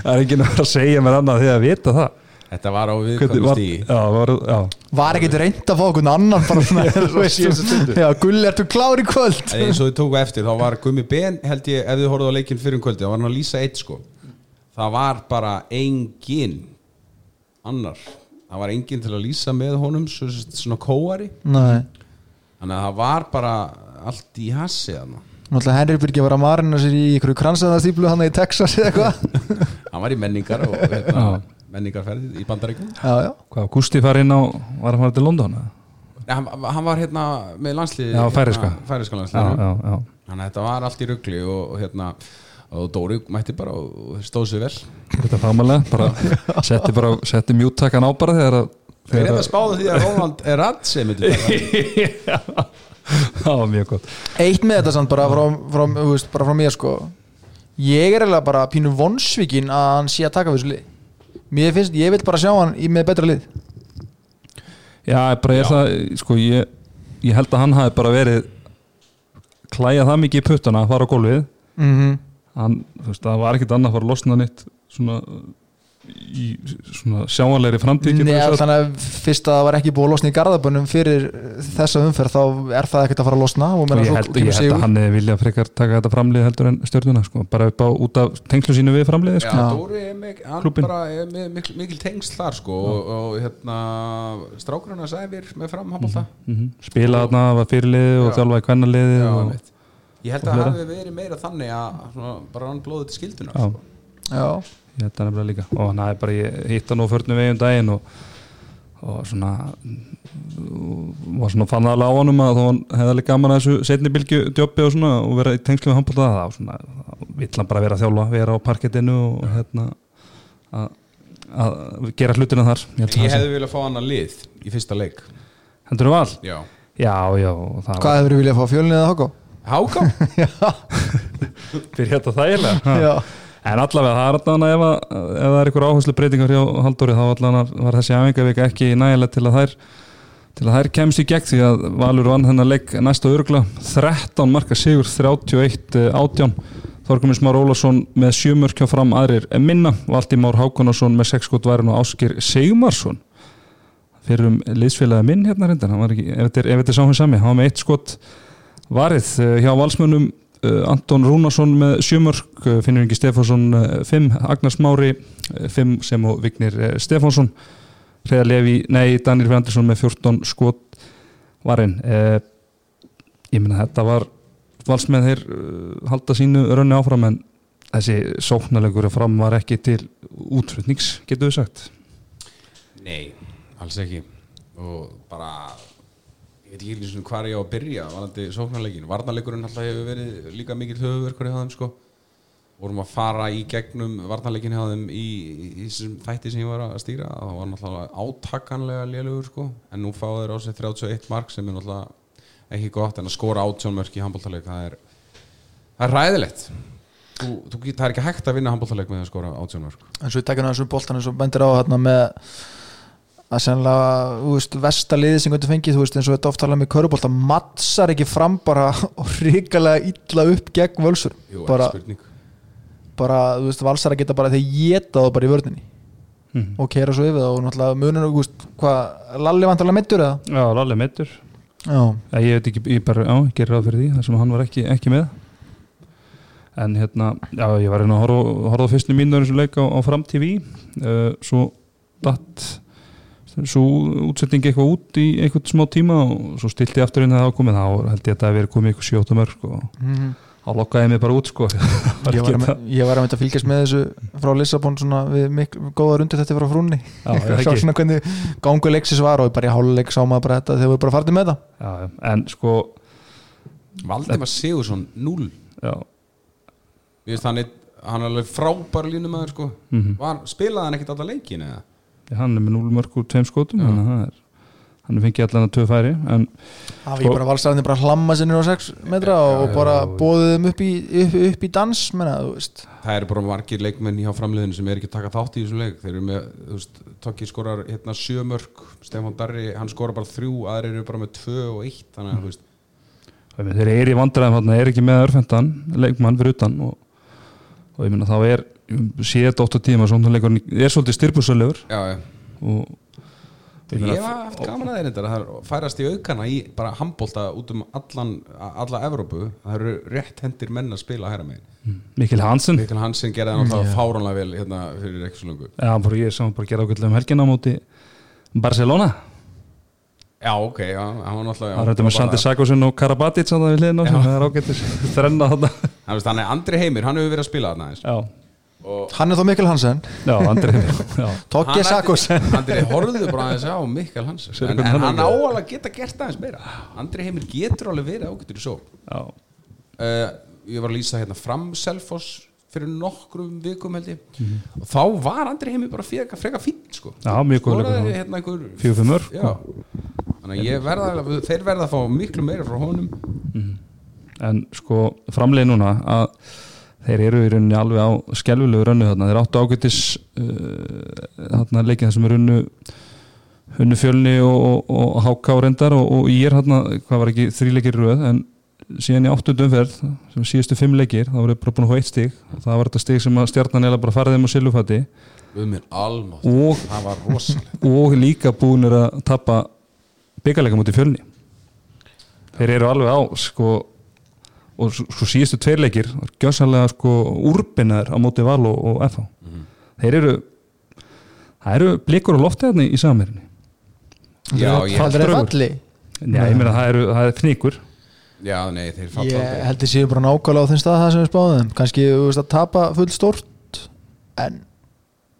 Það er ekki náttúrulega að segja mér annað því að vita það. Þetta var á Hvernig viðkvæmum var, var, já. var ekkert reynd að fá okkur annan bara svona, þú veist, já, Gulli, ertu klár í kvöld? En eins og þið tóku eftir, þá var Gummi Ben held ég, ef þið horfðu á leikinn fyrir um kvöldi þá var hann að lýsa eitt sko. Það var bara engin annar. Það var engin til að lýsa með honum svo, svona kóari. Nei, þannig að það var bara allt í hassi Henry Birgi var að marina sér í ykkur kransaðastíplu hann í Texas eða eitthvað. Hann var í menningar og hérna, menningarferði í bandaríkjum Já, já, hvað, Gústi fari inn á var að fara til London eða? Nei, hann, hann var hérna með landslið Já, færiska já, landslið já, já. þannig að þetta var allt í ruggli og, og hérna og Dóri mætti bara og stóð sér vel. Þetta er fagmælega bara setti, bara, setti mjúttakan á bara þegar að Þeir eru að spáða því að Róland er radd sem það var mjög gott. Eitt með þetta samt bara frá, frá, veist, bara frá mér sko. Ég er eiginlega bara pínu vonsvíkin að hann sé að taka við þessu lið mér finnst, ég vil bara sjá hann í með betra lið. Já, bara ég er það, sko, ég, ég held að hann hafi bara verið klæja það mikið í puttana að fara á gólfið. Mm -hmm. hann, þú veist, það var ekkit annað að fara að losna neitt svona í svona getum við Nei, þannig að fyrst að það var ekki búið að losna í garðabönnum fyrir þessa umferð þá er það ekkert að fara að losna og, og ég svo held, ég held að hann hefði viljað frekar taka þetta framlið heldur en stjórnuna sko, bara upp á út af tengslu sínu við framliði Já, sko. Dóri er mik hann Klúbbinn. bara er með mikil, mikil tengsl þar sko og, og hérna strákurinn að sæfir með framhabólta mm -hmm. spila þarna, var fyrirliði og Já. þjálfaði kvennaliði. Ég held að það hafi verið meira þannig að svona, bara hann blóði til skildunar Já. Já, ég held það nefnilega líka. Og hann hafi bara ég hitt hann á förnum veginn daginn og, og svona var svona fann alveg á honum að hann hefði alveg gaman að þessu setni bylgju djópi og svona og vera í tengslu við handbólta það og svona vill hann bara vera að þjálfa vera á parkettinu og hérna að, að gera hlutina þar. Ég Ég hefði viljað fá hann að lið í fyrsta leik. Heldur þú val? Já. Já, já, hvað hefur þú viljað fá fjölnið eða háká? Háká? fyrir þetta þægilega? Já, En allavega, það er allavega ef, að, ef það er einhver áherslu breytingar hjá Halldóri þá allavega var þessi æfingavika ekki nægilega til að þær til að þær kemst í gegn því að Valur vann þennan leik næsta örgla 13 marka sigur 31 átján. Þorgumins Már Ólafsson með sjömörkja fram aðrir minna. Valdi Már Hákonarsson með 6 skot værin og Áskir Segumarsson fyrir um liðsfélagi minn hérna ekki, ef þetta er, er sá hann sami, hann var með eitt skot varið eh, hjá valsmönnum eh, Anton Rúnarsson með sjömörk, eh, Finnur Ingi Stefánsson 5, Agnars Mári 5 sem og Vignir eh, Stefánsson. Hreða Levi, nei, Danir F. Andersson með 14 skot varinn. Eh, ég meina þetta var valsmenn þeir halda sínu rönni áfram en þessi sóknarlegur fram var ekki til útflutnings, getur við sagt? Nei, alls ekki. Og bara ég veit ekki einu sinni hvar ég á að byrja varandi sóknarleikin, varnarleikurinn alltaf hefur verið líka mikill höfuverkur hjá þeim sko. Vorum að fara í gegnum varnarleikin hjá þeim í, í þessum þætti sem ég var að stýra. Það var náttúrulega átakanlega lélugur sko. En nú fá þeir á sig 31 mark sem er náttúrulega ekki gott. En að skora átjónmörk í handbóltaleik það er, það er ræðilegt þú, þú, það er ekki hægt að vinna handbóltaleik með að skora átjónmörk að sennilega, þú veist, vestaliði sem getur fengið, þú veist, eins og þetta oft talað með körubólta mattsar ekki fram bara og ríkalega illa upp gegn völsur Jú, bara, bara, þú veist, valsar að geta bara þeir geta það bara í vörninni. Mhm. og keira svo yfir það og náttúrulega munur, þú veist, hvað Lalli vantarlega meittur eða? Já, Lalli Já, ég veit ekki, ég bara, já, ég gerir ráð fyrir því þar sem hann var ekki, ekki með. En hérna, já, ég var hérna að horfa, horfa svo datt svo útsetting eitthvað út í eitthvað smá tíma og svo stilti ég aftur inn að það ákomið, þá held ég að það hefði verið komið eitthvað sjóta mörg og mm þá lokkaði ég mig bara út sko. Var ég, var að, ég var að mynda að fylgjast með þessu frá Lissabon svona við miklu góða rundir þetta frá frúnni. Já, er það sjá ekki? svona hvernig gangu leiksis var og bara í háluleik sá maður bara þetta þegar við bara farið með það. Já, já, en sko Valdimar Sigursson, 0 já, Ég veist hann er, hann er alveg frábær línumæður sko. Mhm. Var, Spilaði hann ekkert alla leikin eða? Hann er með 0 mörg úr tveim skotum Já. þannig að það er hann er fengið allan að tvö færi en Það var ekki bara valsarðin bara hlamma sinni á 6 metra og já, bara bóðið þeim upp í, upp, upp í dans menna, þú veist. Það eru bara margir leikmenn hjá framliðinu sem er ekki að taka þátt í þessum leik. Þeir eru með, þú veist, Tokki skorar hérna sjö mörg Stefán Darri, hann skorar bara þrjú Aðrir eru bara með tvö og eitt Þannig að, þú veist, þeir eru í vandræðum þarna, er ekki með örfendan leikmann fyrir utan og, og ég minna þá er 7-8 tíma svona leikurinn er svolítið styrpusalegur og Ég hef haft gaman að þeir þetta Það er færast í aukana í bara handbólta út um allan, alla Evrópu. Það eru rétt hendir menn að spila hæra megin. Mikil Hansen. Mikkel Hansen gerði það náttúrulega fáránlega vel hérna fyrir ekki svo lungu Já, bara ég hann bara gera ákveðlega um helgina á móti Barcelona. Já, ok, já, hann var náttúrulega Það þetta með Sandi Sakosin og Karabatic að það við liðin á sem það er ágættis þrenna Hann veist, hann er Andri Heimir, hann hefur verið að spila þarna Já, og Hann er þó Mikkel Hansen, já, Andri Já, Tokki Hann Sakosen ætti- Andri horfðu bara aðeins á Mikkel Hansen. En, en hann hann áalega geta gert aðeins meira. Andri Heimir getur alveg verið ágættur í svo já, uh, Ég var að lýsa hérna fram Selfoss fyrir nokkrum vikum held ég. Mhm. og þá var Andri Heimir bara freka, freka fín sko. já mjög góð skoraði leikur. hérna verða þeir verða að fá miklu meira frá honum. En sko framleið núna að þeir eru í rauninni alveg á skelvilegu rönnu þarna, þeir áttu ágættis uh, þarna leikin þar sem er unnu unnu fjölni og, og, og háká reyndar og, og ég er hérna, hvað var ekki þríleikir röð en síðan í áttundu umferð sem síðustu fimm leikir, þá voru bara búin að hóa eitt stig. Og það var þetta stig sem að stjarnan eða bara farið þeim á almátt, og, og líka búin er að tappa byggarleika mútið fjölni. Þeir eru alveg á sko og svo, síðustu tveirleikir gjössanlega sko úrbinnaður á móti val og, og FH þeir eru það eru blikur á lofti hérna í samverðinni já, ég, Það er falli já, ég meina það eru, það er fnikur já, nei, þeir falla Ég held að séu bara nákvæmlega á þeim stað það sem við spáðum kannski þú veist, að tapa full stórt en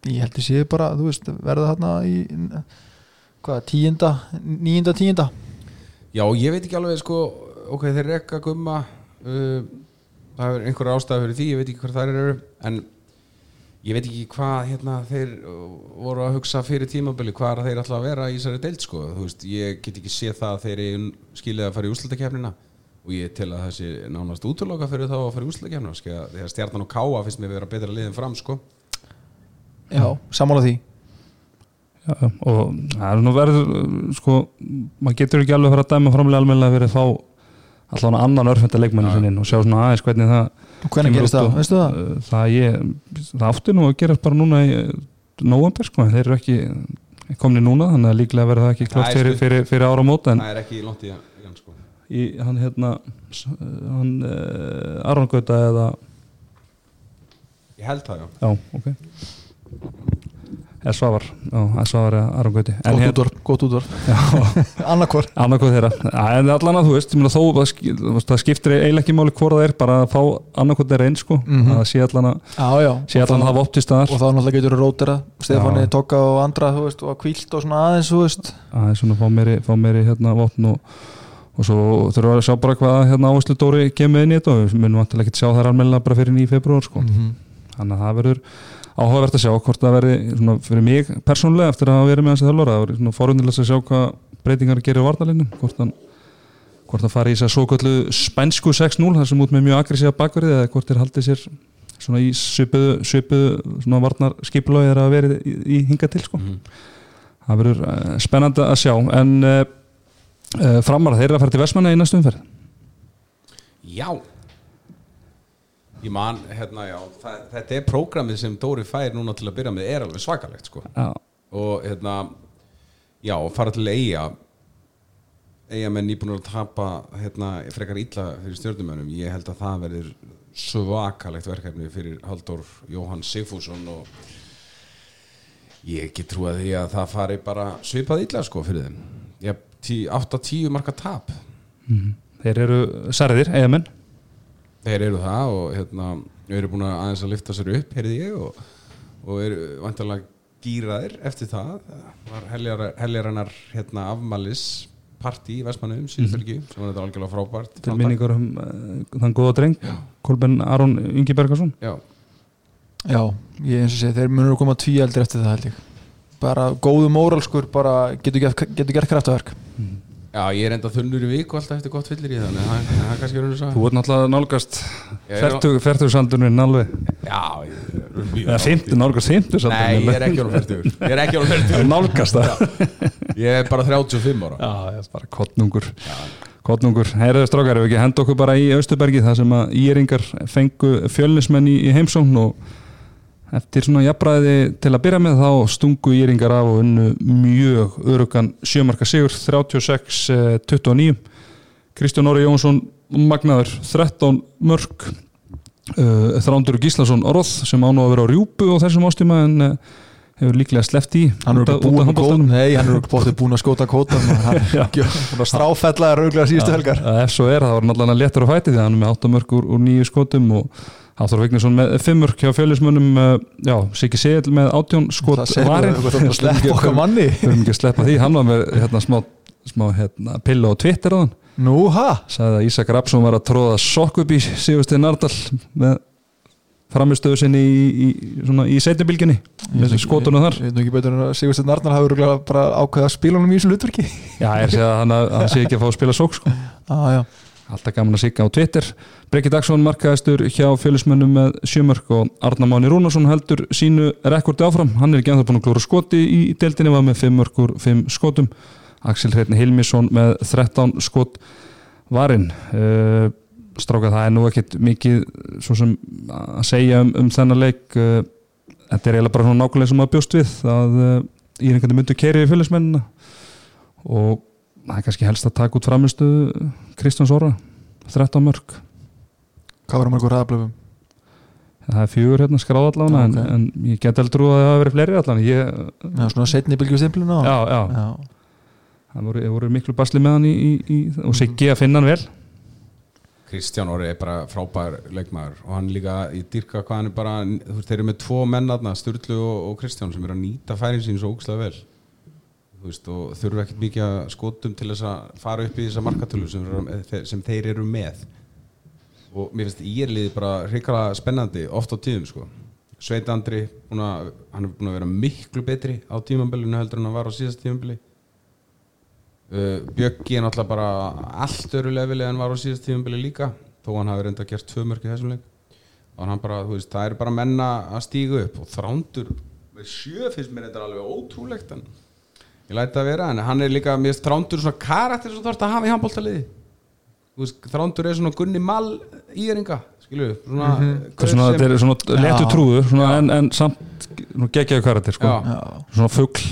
ég held að séu bara þú veist, verða þarna í hvað, tíunda, níunda, tíunda? Já, ég veit ekki alveg sko ok, þeir rekka gumma uh, það er einhver ástæða fyrir því ég veit ekki hvað þær eru en ég veit ekki hvað hérna, þeir uh, voru að hugsa fyrir tímabili hvað er að þeir ætla að vera í þessari deild sko. þú veist, ég get ekki séð það að þeir skilið að fara í úrslutakefnina og ég tel að það sé nánast útloka fyrir þá að fara í úrslutakefnina sko. þegar stjarnan og káa finnst mér vera betra liðin fram sko. já, sammála því já, og það er nú verður sko, maður getur ekki alveg að fara að dæma framlega almennilega fyrir að fá allan annan örfenda leikmanni Já. sinni inn og sjá svona aðeins hvernig það hvernig gerist það, veistu það? Uh, það, ég, það átti nú að gerast bara núna í november sko, en þeir eru ekki komni núna, þannig að líklega verður það ekki klart fyrir, stutt. fyrir, fyrir ára mót en það er ekki langt í hann sko. í, hann hérna s- hann uh, Aron Gauta eða ég held það já já, ok eða Svavar, eða Svavar eða Aron Gauti en Gótt já, annarkvort annarkoð þeirra Já, en allan að þú veist, ég meina þó það það skiptir eiginlega ekki máli hvora það er bara að fá annarkoð þeirra einn sko að það sé allan að já, já, sé allan að hafa opt í staðar og þá náttúrulega getur þú rótera Stefáni, Já. Tokka og andra þú veist, og kvílt og svona aðeins þú veist. að það er svona að fá meiri, fá meiri hérna vopn og, og svo þurfum við að sjá bara hvað hérna áherslu Dóri kemur inn í þetta og við munum vantilega ekki sjá þær almennilega bara fyrir 9. februar sko. Mhm. þannig að það verður áhugavert að sjá hvort það verði svona fyrir mig persónulega eftir að verið með hans þjálfara það verður svona forundilega að sjá hvað breytingar gerir á varnalinnum hvort hvort það fari í að svo kallu spænsku 6-0 þar sem út með mjög aggressíða bakverið eða hvort þeir haldið sér svona í svipuðu, svipuðu svona varnar skipulagi er að verið í, í hinga til sko. Mhm. það verður uh, spennandi að sjá. En uh, uh, framar þeir eru að fara til Vestmanna í næstu umferð. Já Ég man, hérna, já það, Þetta er prógramið sem Dóri fær núna til að byrja með er alveg svakalegt sko. Já, og hérna já, fara til eiga eiga menn nýbúin að tapa hérna, frekar illa fyrir stjórnumönnum ég held að það verður svakalegt verkefni fyrir Halldór Jóhann Sigfússon og ég ekki trúa því að það fari bara svipað illa sko fyrir þeim. Ég, 8-10 marka tap. Þeir eru særðir, eigamenn þeir eru það og hérna, erum búin að aðeins að lifta sér upp, heyrði ég og, og eru vantarlega gýraðir eftir það. Var heljar- heljarinnar hérna, afmælis partí í Vestmannum síðustelgi sem var þetta algjörlega frábært. Til minningar um uh, þann góða dreng Kolben Aron Ingi Bergarsson Já, ég eins og segi, þeir munur að koma tví eldir eftir það held ég. Bara góðu móralskur, bara getur gert, getur gert kraftaverk Já, ég er enda þunnur í viku alltaf eftir gott fyllir í þannig að það er kannski raun og Þú svo ert náttúrulega nálgast Ég fertugsaldurinn alveg. Já, ég er eða 50, nálgast 50 Nei, ég er ekki alveg færtugur Ég er ekki alveg færtugur nálgast það. Ég er bara 35 ára. Já, ég er bara kottnungur Kottnungur, heyriðu strákar ef ekki henda okkur bara í Austubergi þar sem að íringar fengu fjölnismenn í, í heimsókn og eftir svona jafnbræði til að byrja með þá stungu íringar af og unnu mjög örugan sjömarka sigur 36-29 Kristján Óri Jónsson magnaður 13 mörg uh, Þrándur Gíslason Orð sem án og að vera á rjúpu á þessum ástíma en uh, hefur líklega sleppt í hann er af búin, er búin að skóta kóta Já. hann er stráfellaði rauglega síðustu helgar. Ef svo er það var náttúrulega léttur að fæti því að hann er með 8 mörg úr, úr nýju skotum og Háþór Vignesson með 5 mörg hjá fjölusmönnum uh, já, Siggi Segil með 18 skot varinn þurfum ekki að sleppa því, hann var með hérna, smá, smá hérna, pillu á Twitter á hann nú ha, sagði að Ísak Rapsson var að tróða sokk upp í Sigurstein Nardal með framistöðu sinni í, í, í setjabilginni með skotunum þar. ég veit ekki betur en að Sigursteinn Arnar hafi bara ákveða að spila honum í þessu hlutverki. Já, ég er að hann, að hann sé ekki að fá að spila sokk sko. ah, já. Alltaf gaman að sigga á Twitter. Breki Dagsson markaðistur hjá fjölusmönnum með sjömörk og Arnar Máni Rúnarsson heldur sínu rekordi áfram. Hann er ekki ennþá búin að klúra skoti í deildinni var með 5 mörkur, 5 skotum. Axel Hreitni Hilmisson með 13 skot varinn. Uh, stráka það er nú ekkit mikið sem að segja um, um þennan leik. Uh, þetta er eiginlega bara nákvæmlega sem að bjóst við að uh, í einhvern veginn myndu kerið í fjölusmennina og það er kannski helst að taka út framistu Kristjáns Óra 13 mörg hvað var mörgur hraðablöfum? Það er fjögur hérna skráð allan en, Ok. en ég get heldur trú að það hafa verið fleiri allan ég, já, svona setni bylgju stimpluna. Já, já, já. það voru, voru miklu basli með hann í, í, í, og Siggi að finna hann vel. Kristján Orri er bara frábær leikmaður og hann líka, ég dyrka hvað hann er bara þú veist, þeir eru með tvo mennarna, Sturlu og, og Kristján sem eru að nýta færin sín svo ógslag vel veist, og þurfa ekkert mikið að skotum til þess að fara upp í þessa markatölu sem, sem þeir eru með. Og mér finnst írliði bara hrikala spennandi oft á tíðum sko. Sveit Andri, að, hann er búin að vera miklu betri á tímambilinu heldur en hann var á síðast tímambili Uh, Bjöggi er náttúrulega bara allt öru leveli en var á síðast tíðumbili líka þó hann hafi reynda gert tvö mörk í þessum leik. Og bara, veist, það er bara menna að stíga upp og þrándur með sjö finnst mér þetta alveg ótrúlegt en ég læti það vera en hann er líka, finnst þrándur svona karakter sem þú þarfst að hafa í handbóltaliði þrándur er svona Gunni Mal íringa, skilu svona, gaur er svona, sem- þetta er svona letu Já. trúðu svona, en, en samt geggjaðu karakter sko. Já. Já. svona fugl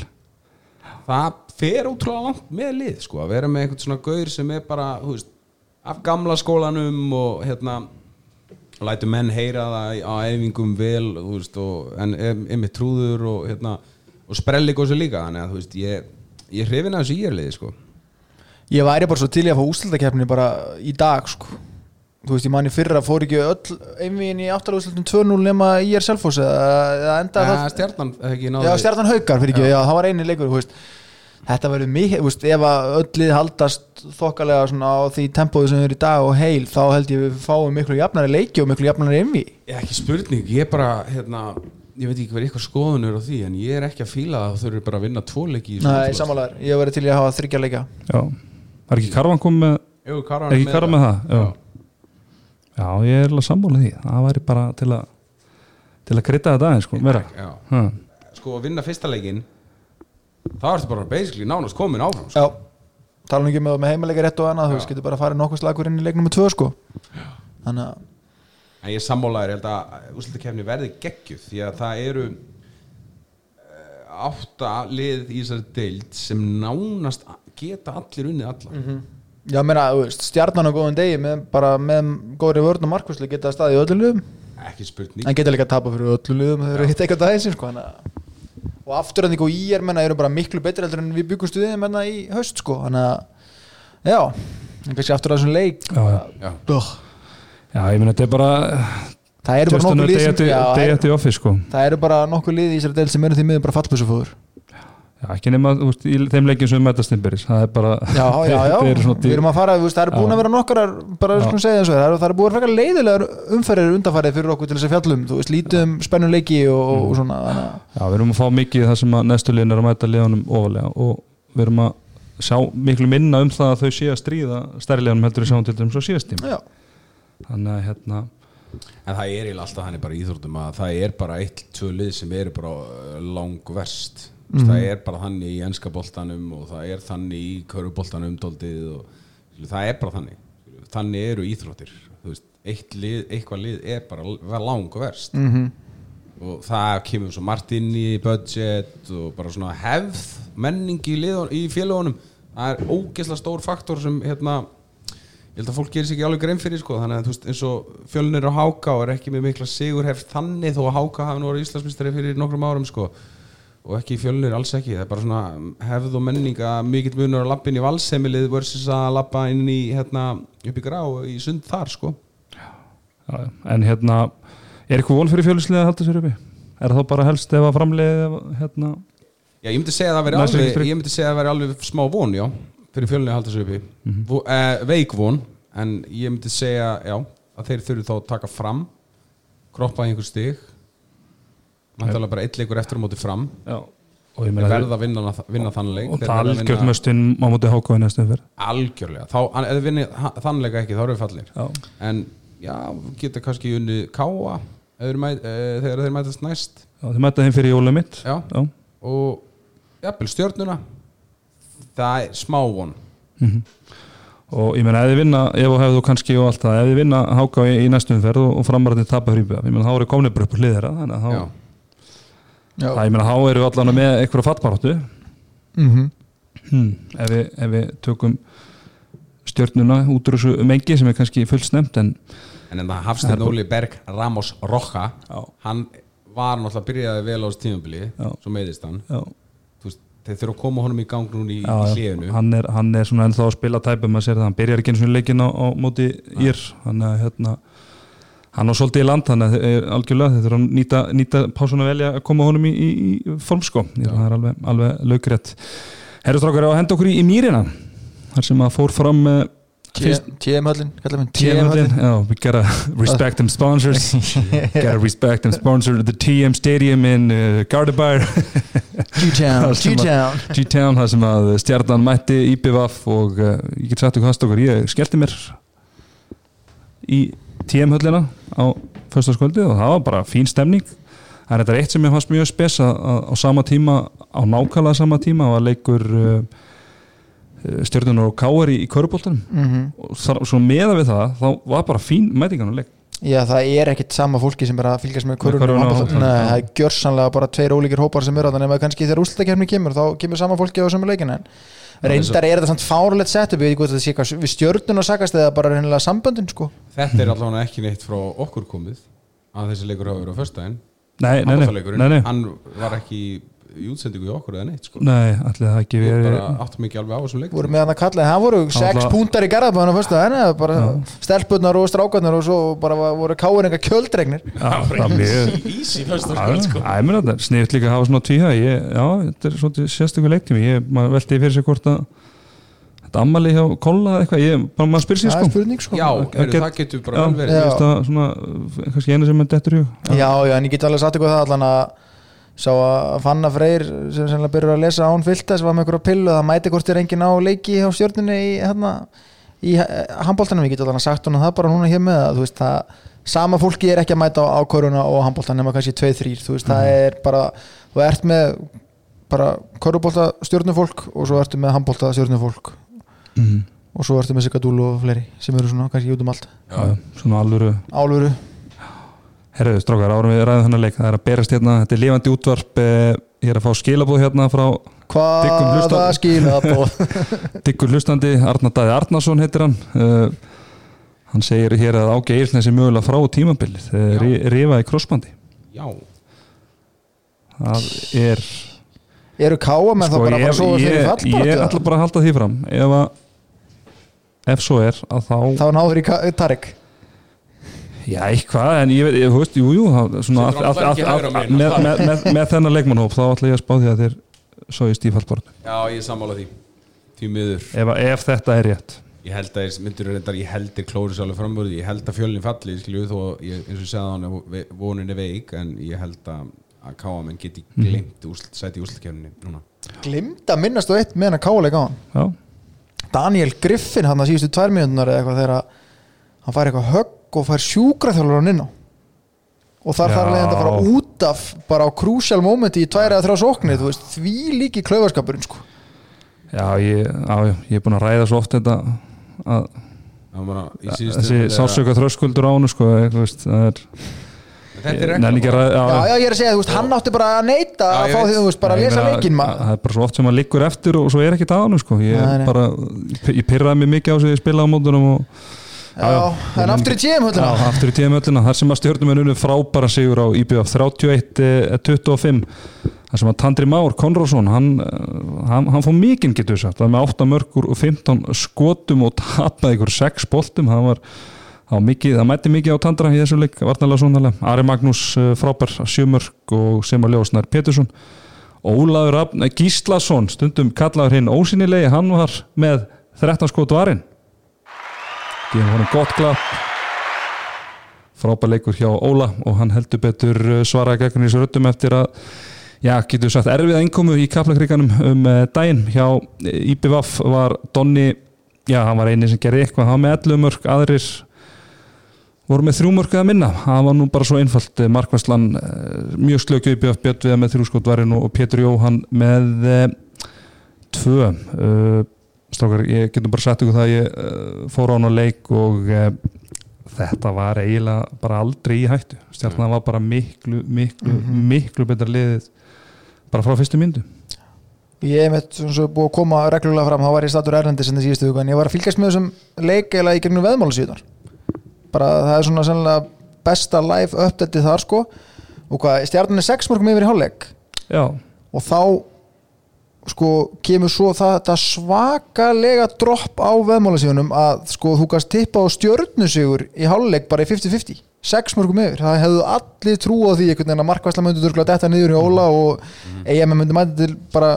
það fer ótrúlega langt með lið sko, að vera með einhvern svona gaur sem er bara þú veist, af gamla skólanum og hérna lætur menn heyra það á æfingum vel þú veist, og, en er, er með trúður og, hérna, og sprelli góðs líka þannig að þú veist, ég, ég hrifin að þessu íjarliði sko. ég væri bara svo til í að fá úslutakefni bara í dag sko þú veist ég manni fyrra fór ekki öll einvíðin í áttalaguslutum 2-0 nema í er selfos eða, enda ja, stjarnan já stjarnan haukar fyrir ekki, já. það var eini leikur veist þetta verður mikið, veist, ef að öll lið haldast þokkalega svona á því tempóðu sem er í dag og heil, þá held ég við fáum miklu jafnari leiki og miklu jafnari einví Ég, ekki spurning, ég bara hérna, ég veit ekki hver eitthvað skoðunur á því en ég er ekki að fíla að þau eru bara að vinna tvo leiki í Nei, svona samanlegar, ég hef verið til í að hafa þryggja leika. Já, var ekki Karvan kom með Jú, Karan ekki Karvan með það? Já. já, ég er alveg sammála því. Það væri bara til að til að krydda þetta aðeins sko, Já. ha. sko að vinna fyrsta leikin það ertu bara basically nánast komin áfram sko. Já, tala nú ekki með, með heimilega rétt og annað, þú veist, getur bara að fara nokkuð slagur inn í leiknum með tvö sko. Þannig að, en ég sammálaður, ég held að úrslutakefni verði geggjuð því að það eru eh, átta lið í þessari deild sem nánast geta allir unnið alla. Já, meina, þú veist, stjarnan á góðum degi með, bara með góðri vörn og markvæslu geta staðið í öllu liðum. Ekki spurning en geta líka að tapa fyrir öllu liðum þegar þeir eru hitt eitthvað daginn sko, þannig að og afturönding og í er menna eru bara miklu betri heldur en við byggumst við þeim menna í haust sko, þannig að já, en kannski aftur að þessum leik Já, já. Já. Já, ég meina þetta er bara það eru bara nokkuð lið sko. Það eru bara nokkuð lið í þessari del sem eru því miður bara fallpössufóður Já, ekki nema veist, í þeim leikjum sem við mætast innbyrðis það er bara já, já, já, við erum að fara veist, það eru búin að vera nokkrar bara skulum segja eins og það það eru búin að vera leiðilegar umferðir undanfarið fyrir okkur til þess að fjallum þú veist, lítum spennum leiki og, og svona að Já, við erum að fá mikið það sem að næstu liðin er að mæta liðanum ofalega og við erum að sjá miklu minna um það að þau sé að stríða stærri liðanum heldur við sjáum til þeim svo síðast tím já, þannig að hérna en það er alltaf hann bara í íþróttum að það er bara eitt, tvö lið sem eru bara uh, langverst. Mm það er bara þannig í enska boltanum og það er þannig í köruboltanum doldið og það er bara þannig þannig eru íþróttir veist, eitt lið, eitthvað lið er bara langverst. Mm og það kemur svo margt inn í budget og bara svona hefð menning í, í félagunum það er ógeðslega stór faktor sem hérna ég held að fólk gerir sér ekki alveg grein fyrir sko, þannig að þú veist eins og fjölnir og Háka og er ekki með mikla sigurheft þannig þó að Háka hafi nú orðið Íslandsmyndstari fyrir nokkrum árum sko og ekki fjölnir, alls ekki, það er bara svona hefð og menning að mikill munur að lappa inn í valsemilið versus að lappa inn í hérna upp í grá í sund þar sko. Já, en hérna er eitthvað von fyrir fjölusliðið að halda sér uppi? Er það bara helst ef að framleiði hérna Já, ég myndi segja að það veri alveg, alveg smá von, já, fyrir fjölunni að halda sig uppi. Mhm. Vo- eh, veik von, en ég myndi segja, já, að þeir þurfi þá að taka fram, kroppa í einhver stig, mæntalega bara eitt leikur eftir á móti fram, já. og ég þeir meina verða að vinna, vinna þann leik, og þeir það verða að algjört vinna möstinn á móti háka í næstu umferð. Algjörlega, þá, en ef þeir vinni þann leika ekki, þá eru við fallir. já, En, já, geta kannski unni káa, mæt, eh, þegar þeir mætast næst, já þið mæta þeim fyrir jólið mitt. Já, já. og, jafnvel stjörnuna, það er smá von. Mhm. og ég meina ef þið vinna ef og hefðu kannski og allt það ef þið vinna háka í, í næstu umferð og, og framarðin tapa hrípið ég meina þá eru komnir bara upp á hliðera þannig að þá, Já. já. það, ég meina þá eru við allan með eitthvað fattbaráttu Mm hmm. ef, við, ef við tökum stjörnuna út úr þessu mengi sem er kannski fullsnemt en En en það Hafsteinn Óli Berg Ramos Roja Já. hann var náttúrulega byrjaði vel á þessu tímabili Já. svo meiðist hann já, þeir þurfa að koma honum í gang núna í, í hliðinu hann, er, hann er svona ennþá að spila tæpum að sér það, hann byrjar ekki eins og leikin á, á móti ír hann er hérna hann á svolítið í land, hann er algjörlega þeir þurfa að nýta, nýta pásuna velja að koma honum í, í, í form sko. Ég held að það er alveg, alveg laugrétt Herrustrákar á að henda okkur í, mýrina þar sem að fór fram uh, fyrst TM-höllin TM-höllin, já, we gotta respect them sponsors. Gotta respect them sponsor the TM Stadium in uh, Gardabar G-Town G-Town. G-Town, það sem að stjarnan mætti IPVF og uh, ég get sagt okkur það okkur, ég skellti mér í TM-höllina á föstaskvöldi og það var bara fín stemning. Það er þetta eitt sem ég fannst mjög spes að á sama tíma, á nákvæmlega sama tíma var leikur uh, stjörnunar og káar í, í körubóltanum Mhm. og þar, svo meða við það, þá var bara fín mætingan á leik Já, það er ekkit sama fólki sem er að fylgjast með körunum það er gjörsanlega bara tveir ólíkir hópar sem eru að þannig að kannski þegar úrslutakefni kemur þá kemur sama fólki á sama leikin en reyndar er þetta samt fárlegt setup við stjörnun og sagast eða bara reynilega samböndin sko. Þetta er allavega ekki neitt frá okkur komið að þessi leikur hafa verið á föstudaginn. Nei, nei, nei, nei, nei, Hann var ekki í útsendingu í okkur eða neitt sko. nei allir það ekki Við verið bara áttum ekki alveg á þessum leik voru með hann að kalla en það voru sex Alltaf- púntar í garðabæðan á fyrstu en bara stelpunnar og strákarnar og svo bara voru káinninga kjöldregnir. Já, það er mjög Easy Já, ég meina þetta, sniðut líka að hafa svona tvíha ég, já, þetta er svona sérstökur leiktími. Ég, maður velti fyrir sig hvort að þetta ammali hjá kolla eða eitthvað ég, bara maður spyr sér það sko. er spurning sko. Já, heyrðu, get- það getur bara já, vel verið. ég veist að svona, uh, kannski eina sem er dettur í hug. já, já, en ég get alveg satt eitthvað það allan að sá að Fanna Freyr sem sennilega byrjar að lesa án fylta sem var með einhverja pillu það mæti hvort er engin á leiki hjá stjörnunni í, hérna, í handbóltanum ég get alveg sagt hún það bara núna hér með að þú veist það sama fólki er ekki að mæta á, á koruna og handbóltan nema kannski 2-3 þú veist það er bara þú ert með bara körubólta stjórnufólk og svo ertu með handbólta stjórnufólk mm. og svo ertu með Sigadúlu og fleiri sem eru svona kannski út um allt. Já, svona alvöru Álfuru, herruðu strákar, árum við ræðum þennan leik. Það er að berast hérna, þetta er lifandi útvarp. Eh, ég er að fá skilabóð hérna frá Diggum hvaða hlustandi. skila bóð Diggur hlustandi, Arnar Daði Arnarsson heitir hann. Uh, hann segir hér að Ági Eilsnes er mögulega frá tímabilið, Já. uh, rifa í krossbandi. Já, það er eru káa með það bara að að sofa Sko, ég, ætla bara að halda því fram. Ef að ef svo er að þá þá náður í Tarek já eitthvað en ég veit, ég, þú veist, jú, jú það, svona, Setur allt, hann allt, ekki allt, hægra allt, megin. með, með, með, með þennan leikmannhóp þá ætla ég að spá því að þeir svo í stífaldborð já ég er sammála því Því miður. Ef, ef þetta er rétt. Ég held að myndur reyndar, ég held þeir klóri sálega framvörði, ég held að fjölinn falli, skilju, þó að ég, eins og ég segði hann, ve- vonin er veik, en ég held að, að káamenn geti glimt úsl, sæti í úslutkefninni núna. glimta minnast á eitt með hann að káleik á hann. Já, Daniel Griffin hann að síðustu tvær mínútunar eða eitthvað þegar að hann fær eitthvað högg og fær sjúkraþjálfur hann inn á. Og þar þarf leiðandi að fara út af bara á crucial momenti í tvær eða þrjá sóknir þú veist, því líki klaufarskapurinn sko. já, ég, já, ég er búin að ræða svo oft þetta að Það var bara í síðustu... þessi sásöka þröskuldur á hann sko, þú veist, það er er að ræða- já, já, ég er að segja, þú veist, hann átti bara að neita Já, að ég fá því, þú veist, bara að Ég lesa maður. það er bara svo oft sem maður liggur eftir og svo er ekki það hann sko. ég, ég pyrraði mig mikið á sig að spila á mótunum og já, já. en aftur í Já, höllina. Aftur í tíðamöllina, þar sem að stjórnum unnu frábæra sigur á IBF 31-25 þar sem að Tandri Már Konrósson hann, eh, hann, hann fór mikinn getur sagt, það var með 8 mörgur og 15 skotum og tapaði ykkur 6 boltum. Það var, mikið, það mætti mikið á Tandra í þessu leik, varnalega svonarlega Ari Magnús eh, frábær 7 mörg og Sema Ljósnær Pétursson. Ólaður eh, Gíslason stundum kallaður hinn ósynilegi hann var með 13 skot varinn gefum honum gott klapp. Frábær leikur hjá Óla og hann heldur betur uh, svaraði gegn þessu röddum eftir að já, getur sagt erfiða innkomu í kaplakriganum um uh, daginn. Hjá eh, IBVF var Donni já, hann var eini sem gerði eitthvað, hann var með 11 mörg aðrir voru með þrjú mörg eða minna, það var nú bara svo einfalt Eh, Markvæslan mjög slöku IBVF Björn við með þrjú skotvarinn og Pétur Jóhann með tvö strákar, ég getum bara sagt ykkur það að ég uh, fór á hann á leik og uh, þetta var eiginlega bara aldrei í hættu. Stjarnan var bara miklu, miklu, miklu betra liðið bara frá fyrstu myndu ég hef meitt svona svo búið að koma reglulega fram þá var ég statur Erlendi sinni síðustu huga en ég var að fylgjast með þessum leik eða í gegnum veðmála síðan. Bara það er svona sennilega besta live update þar sko. Og hvað, stjarnan er 6 mörgum yfir í hálfleik? Já, og þá sko kemur svo það, svakalega dropp á veðmálasíðunum að sko þú gast tippa á stjörnusigur í hálfleik bara í 50-50 sex mörgum yfir, það hefðu allir trú á því einhvern veginn að markvæsla myndi durkla detta niður í Óla og EM myndi mæti til bara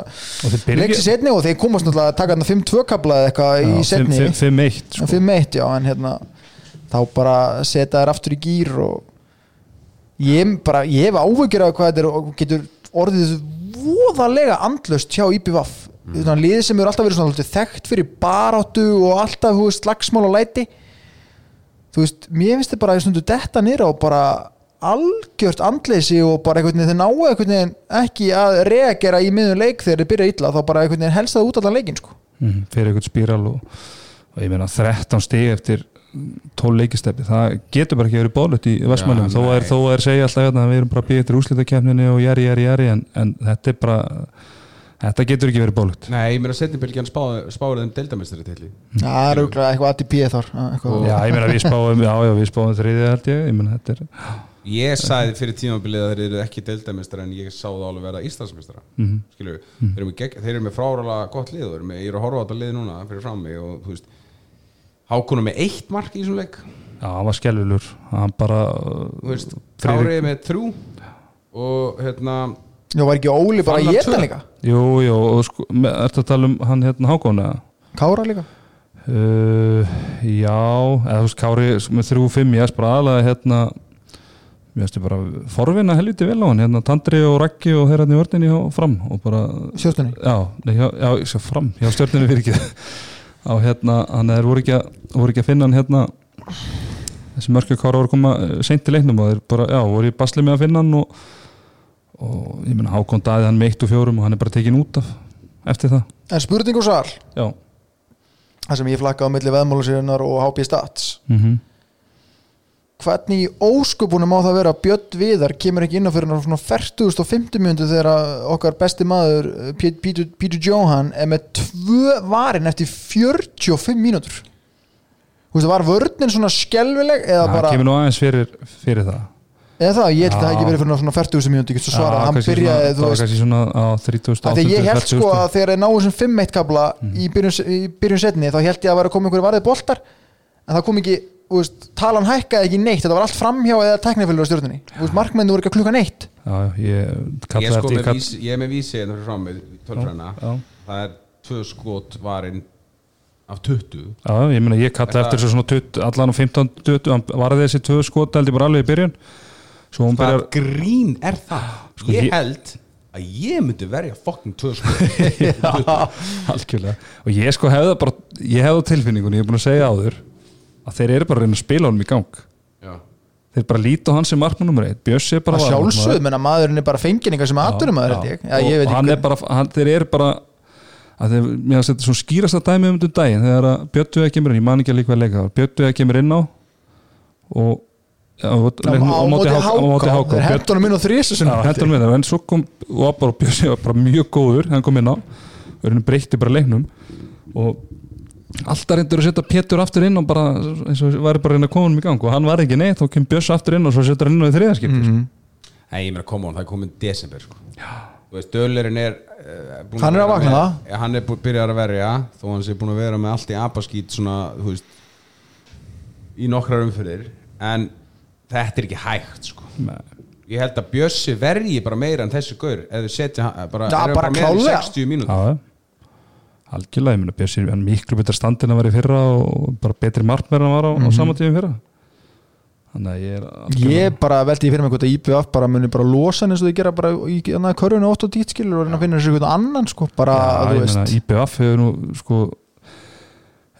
leiks í setni og þeir komast náttúrulega að taka þarna 5-2 kabla eða eitthvað í setni 5-1 sko. 5-1 já en hérna þá bara setja þær aftur í gýr og ég bara ég hef áhugir af hvað þetta er og getur orðið voðalega andlust hjá IPVAF mm. liðið sem eru alltaf verið svona þekkt fyrir baráttu og alltaf veist slagsmál og læti þú veist, mér finnst þið bara að stundu detta nýra og bara algjört andleysi og bara einhvern veginn þeir náu einhvern veginn ekki að reagera í miðun leik þegar þeir byrja illa þá bara einhvern veginn helst það út allan leikin sko. mm, fyrir eitthvað spíral og, og ég meina 13 stig eftir 12 leikisteppi, það getur bara ekki verið bólut í Vestmannum, Já, þó er, þó er segja alltaf hérna að við erum bara býðið til úrslitakefninu og jæri, jæri, jæri, en, en þetta er bara þetta getur ekki verið bólut Nei, ég meina setnibylgjan spáður þeim deildamestari til það er auðvitað eitthvað ATP þar eitthvað. Og- já, ég meina við spáum, já, já, við spáum þriðið held ég, ég meina þetta er Ég sagði fyrir tímabilið að þeir eru ekki deildamestari en ég sá það alveg verða Íslandsmestara Mhm. Skilju, þeir, eru með gegn- þeir eru með fráralega gott lið og eru með, ég er að horfa á þetta lið núna fyrir fram mig og þú veist Hákonum með eitt mark í þessum leik. Já, hann var skelvilur, hann bara Þú veist, Friðrik- Kári með þrjú og hérna Já, var ekki Óli bara að geta líka? Jú, jú, og sko, með- ertu að tala um hann hérna Hákon eða? Kára líka? Uh, já, eða þú veist Kári með þrjú fimm, ég veist bara aðlega hérna ég veist bara forvinna helviti vel á hann, hérna Tandri og Raggi og þeirra hann í vörninni hjá fram og bara, Sjörtunni já, nei, já, já ég sé fram, hjá stjörninu fyrir ekki á hérna, hann er voru ekki að voru ekki að finna hann hérna. Þessi mörku Kára voru að koma seint til leiknum og þeir bara, já, voru í basli með að finna hann og, og ég meina Hákon Daði hann meitt og fjórum og hann er bara tekin út af eftir það. En spurning og svar? Já, Það sem ég flakka á milli veðmálusýrunar og HP Stats. Mm Hvernig í ósköpunum á það vera að Björn Viðar kemur ekki inn á fyrir svona 40.50 mjöndu þegar að okkar besti maður eh, Pítur Jóhann er með tvö varin eftir 45 mínútur? Þú veist, var vörnin svona skelvileg eða það bara kemur nú aðeins fyrir, fyrir það. Eða það, ég held að það ekki verið fyrir svona 40.000 mínútur, ég get svo svara, Já, hann byrjaði, það var kannski svona á 30. Af því ég held sko að þegar þeir náðu þessum 5-1 kabla í byrjun, í byrjun setni þá held ég að vera að koma einhverju varðið boltar en það kom ekki, veist, talan hækkaði ekki neitt þetta var allt framhjá eða teknifilur á stjórnunni markmennu voru ekki að klukka neitt. Já, ég Ég, kallaði sko kall- vísi, ég er með vísi hérna fyrir fram með tölfræna já, Það er tvö skot varinn af 20 já, ég meina ég kallaði Er eftir þessu svona 20, allan á 15 20, hann varði þessi tvö skot held ég bara alveg í byrjun. Hvað byrjar grín er það? Sko, ég ég- held að ég myndi verja fucking tvö skot. Algjörlega. Og ég sko hefði bara, ég hefði á tilfinningunni ég er búin að segja áður að þeir eru bara að reyna að spila honum í gang. Já. Þeir bara líta á hann sem markmann nummer 1 Bjössi er bara að sjálfsögð, menna maðurinn er bara fengin eitthvað sem aðdurum maður held ég, já, og ég veit hann er bara, hann, þeir eru bara að þeir, mér finnst þetta svona skýrasta dæmi um þetta daginn þegar að Björn Vega kemur inn, ég man ekki að líka að leika Björn Vega kemur inn á og já, á, á móti háká, hendunum inn á Já, hendur með það, en svo kom og bara Bjössi var bara mjög góður hann kom inn á, verðinu breytti bara leiknum. Og alltaf reyndur að setja Pétur aftur inn og bara eins og væri bara að reyna að koma hann í gang og hann var ekki neitt, þá kemur Bjössi aftur inn og svo setja hann inn á í þriðaskipti Mhm. mm. Nei, ég meina, koma on, það er komin desember sko. Þú veist, Döllerinn er uh, búinn Hann er að vakna. með- ja, Hann er byrjar að verja þó hann sé búin að vera með allt í apaskít svona, þú veist í nokkrar umfyrir en þetta er ekki hægt sko. ég held að Bjössi verji bara meira en þessi gaur eða setja hann bara, Já, eru bara meira klárlega. 60 mínútur Já, algjörlega, ég meina Bjössi er miklu betra standin að vera í fyrra og bara betri en hann var á, á sama tíma í fyrra. Þannig að ég er algjörlega- ég bara veldi ég fyrir mig hvort að IBF bara muni bara losa hann eins og þau gera bara í annað körfunu 8 og 10 skilur og reyna að finna þessu eitthvað annan sko, bara, Já, þú ég veist. IBF hefur nú sko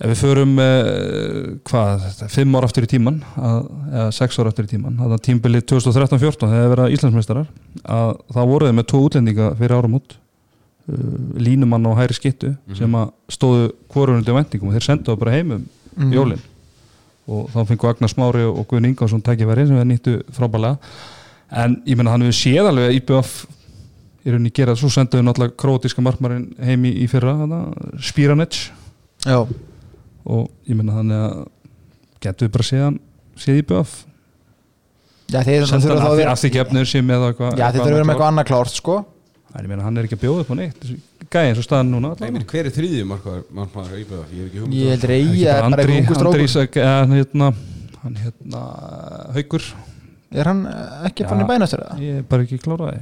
ef við förum eh, hvað, þetta, fimm ára aftur í tíman að, eða sex ára aftur í tíman að það tímbilið 2013-14 þegar þeir vera Íslandsmeistarar að það voru þeir með tvo útlendinga fyrir áramót. uh, línumann og hæri skittu sem að stóðu hvorunundi á vendingum og þeir sendu það bara heim um Mhm. jólin. Og þá fengu Agnar Smári og Guðin Ingarsson tækifæri sem við nýttu frábælega en ég menna hann hefur séð alveg að IBF í rauninni gera, svo senduðu náttúrulega krótíska markmarinn heim í, í fyrra Spíranec já, og ég menna þannig að getur við bara séðan séð IBF já þeir þurfa hann að vera já þeir þurfa að vera með eitthvað annað klárt sko en ég menna hann er ekki að bjóða upp á neitt þessi gæði eins og staðan núna Nei, meni, hver er markmaður í IBF? Ég hef ekki hugmynd ég um held það. reyja er bara eitthvað ungu Andri strókur Ísak hann hérna hann hérna haugur er hann eh, ekki fann í bænastur eða? ég er bara ekki kláraði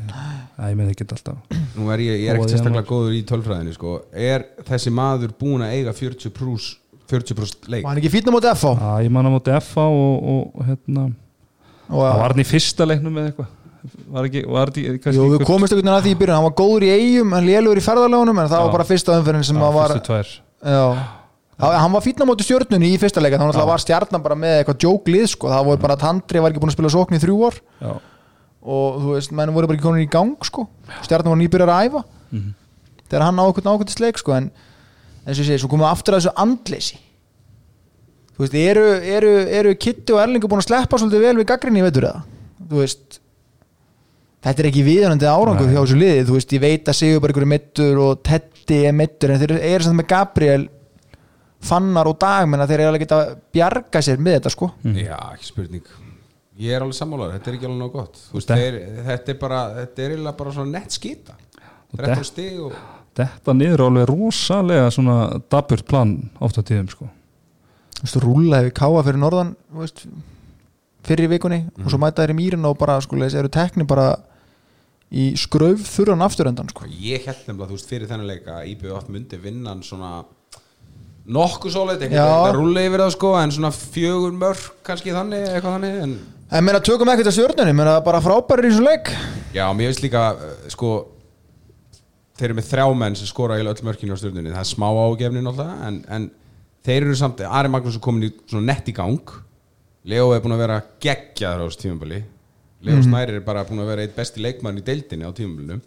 ég með ekki alltaf Nú er ég, ég er ekkert sérstaklega janúar. góður í tölfræðinu sko. Er þessi maður búin að eiga 40 prús 40% leik? var hann ekki fítna móti FH Já, ég man á móti FA og, og hérna og það að var hann ekki, var ekki Jú, við komumst einhvern veginn að því í byrjun hann var góður í eigum, hann lélugur í ferðarlegunum en það Já. var bara fyrsta umferðin sem Já, að var já, Já, hann var fítna móti stjörnunni í fyrsta leika þannig að Já. var stjarnan bara með eitthvað jóklið sko. það voru bara að Tandri var ekki búin að spila sókn í þrjú ár og þú veist, menn voru bara ekki komin í gang sko. stjarnan var nýbyrjar að æfa Mhm. þegar hann ákvæmt ákvæmt sleik sko. en eins og ég segi, svo komum við aftur að þessu andleysi þú veist, eru, eru, eru Kitty og Erlingur búin að sleppa svolítið vel við gaggrinni, veitur það þú veist þetta er ekki viðanandi árangur Nei. hjá þessu liði þú veist, ég veit að Sigurbergur er mittur og Teddy er mittur en þeir eru samt með Gabriel Fannar og Dagmenn að þeir eru alveg geta að bjarga sér með þetta sko. Já, ekki spurning. Ég er alveg sammálaður, þetta er ekki alveg nóg gott. Þú veist, þeir, Þetta er bara Þetta er bara svona nett skita. Og 13 stig og þetta niður alveg rosalega svona daburt plan ofta tíðum sko. Þú veist, rúla hefur káa fyrir norðan þú veist, fyrir vikunni og svo mæta þeir í mýrin og bara sko, eru tekni bara í skrauf þurran afturöndan sko. Ég held nefnilega, þú veist, fyrir þennan leika IBF myndi vinna hann svona nokkuð svolít, þetta rúli yfir það sko en svona fjögur mörg kannski þannig, eitthvað þannig en en meina tökum ekkert að stjörnunni meina bara frábærir í þessu leik. Já, mér finnst líka, uh, sko þeir eru með þrjá menn sem skora í öll mörkinu á stjórnunni, það er smá ágefni náttúrulega, en, en þeir eru samt Ari Magnús er komin í svona nett í gang. Leo er búin að vera geggjaður á þessu tímabali Leo Snæri er bara búin að vera eitt besti leikmann í deildinni á tímumilinu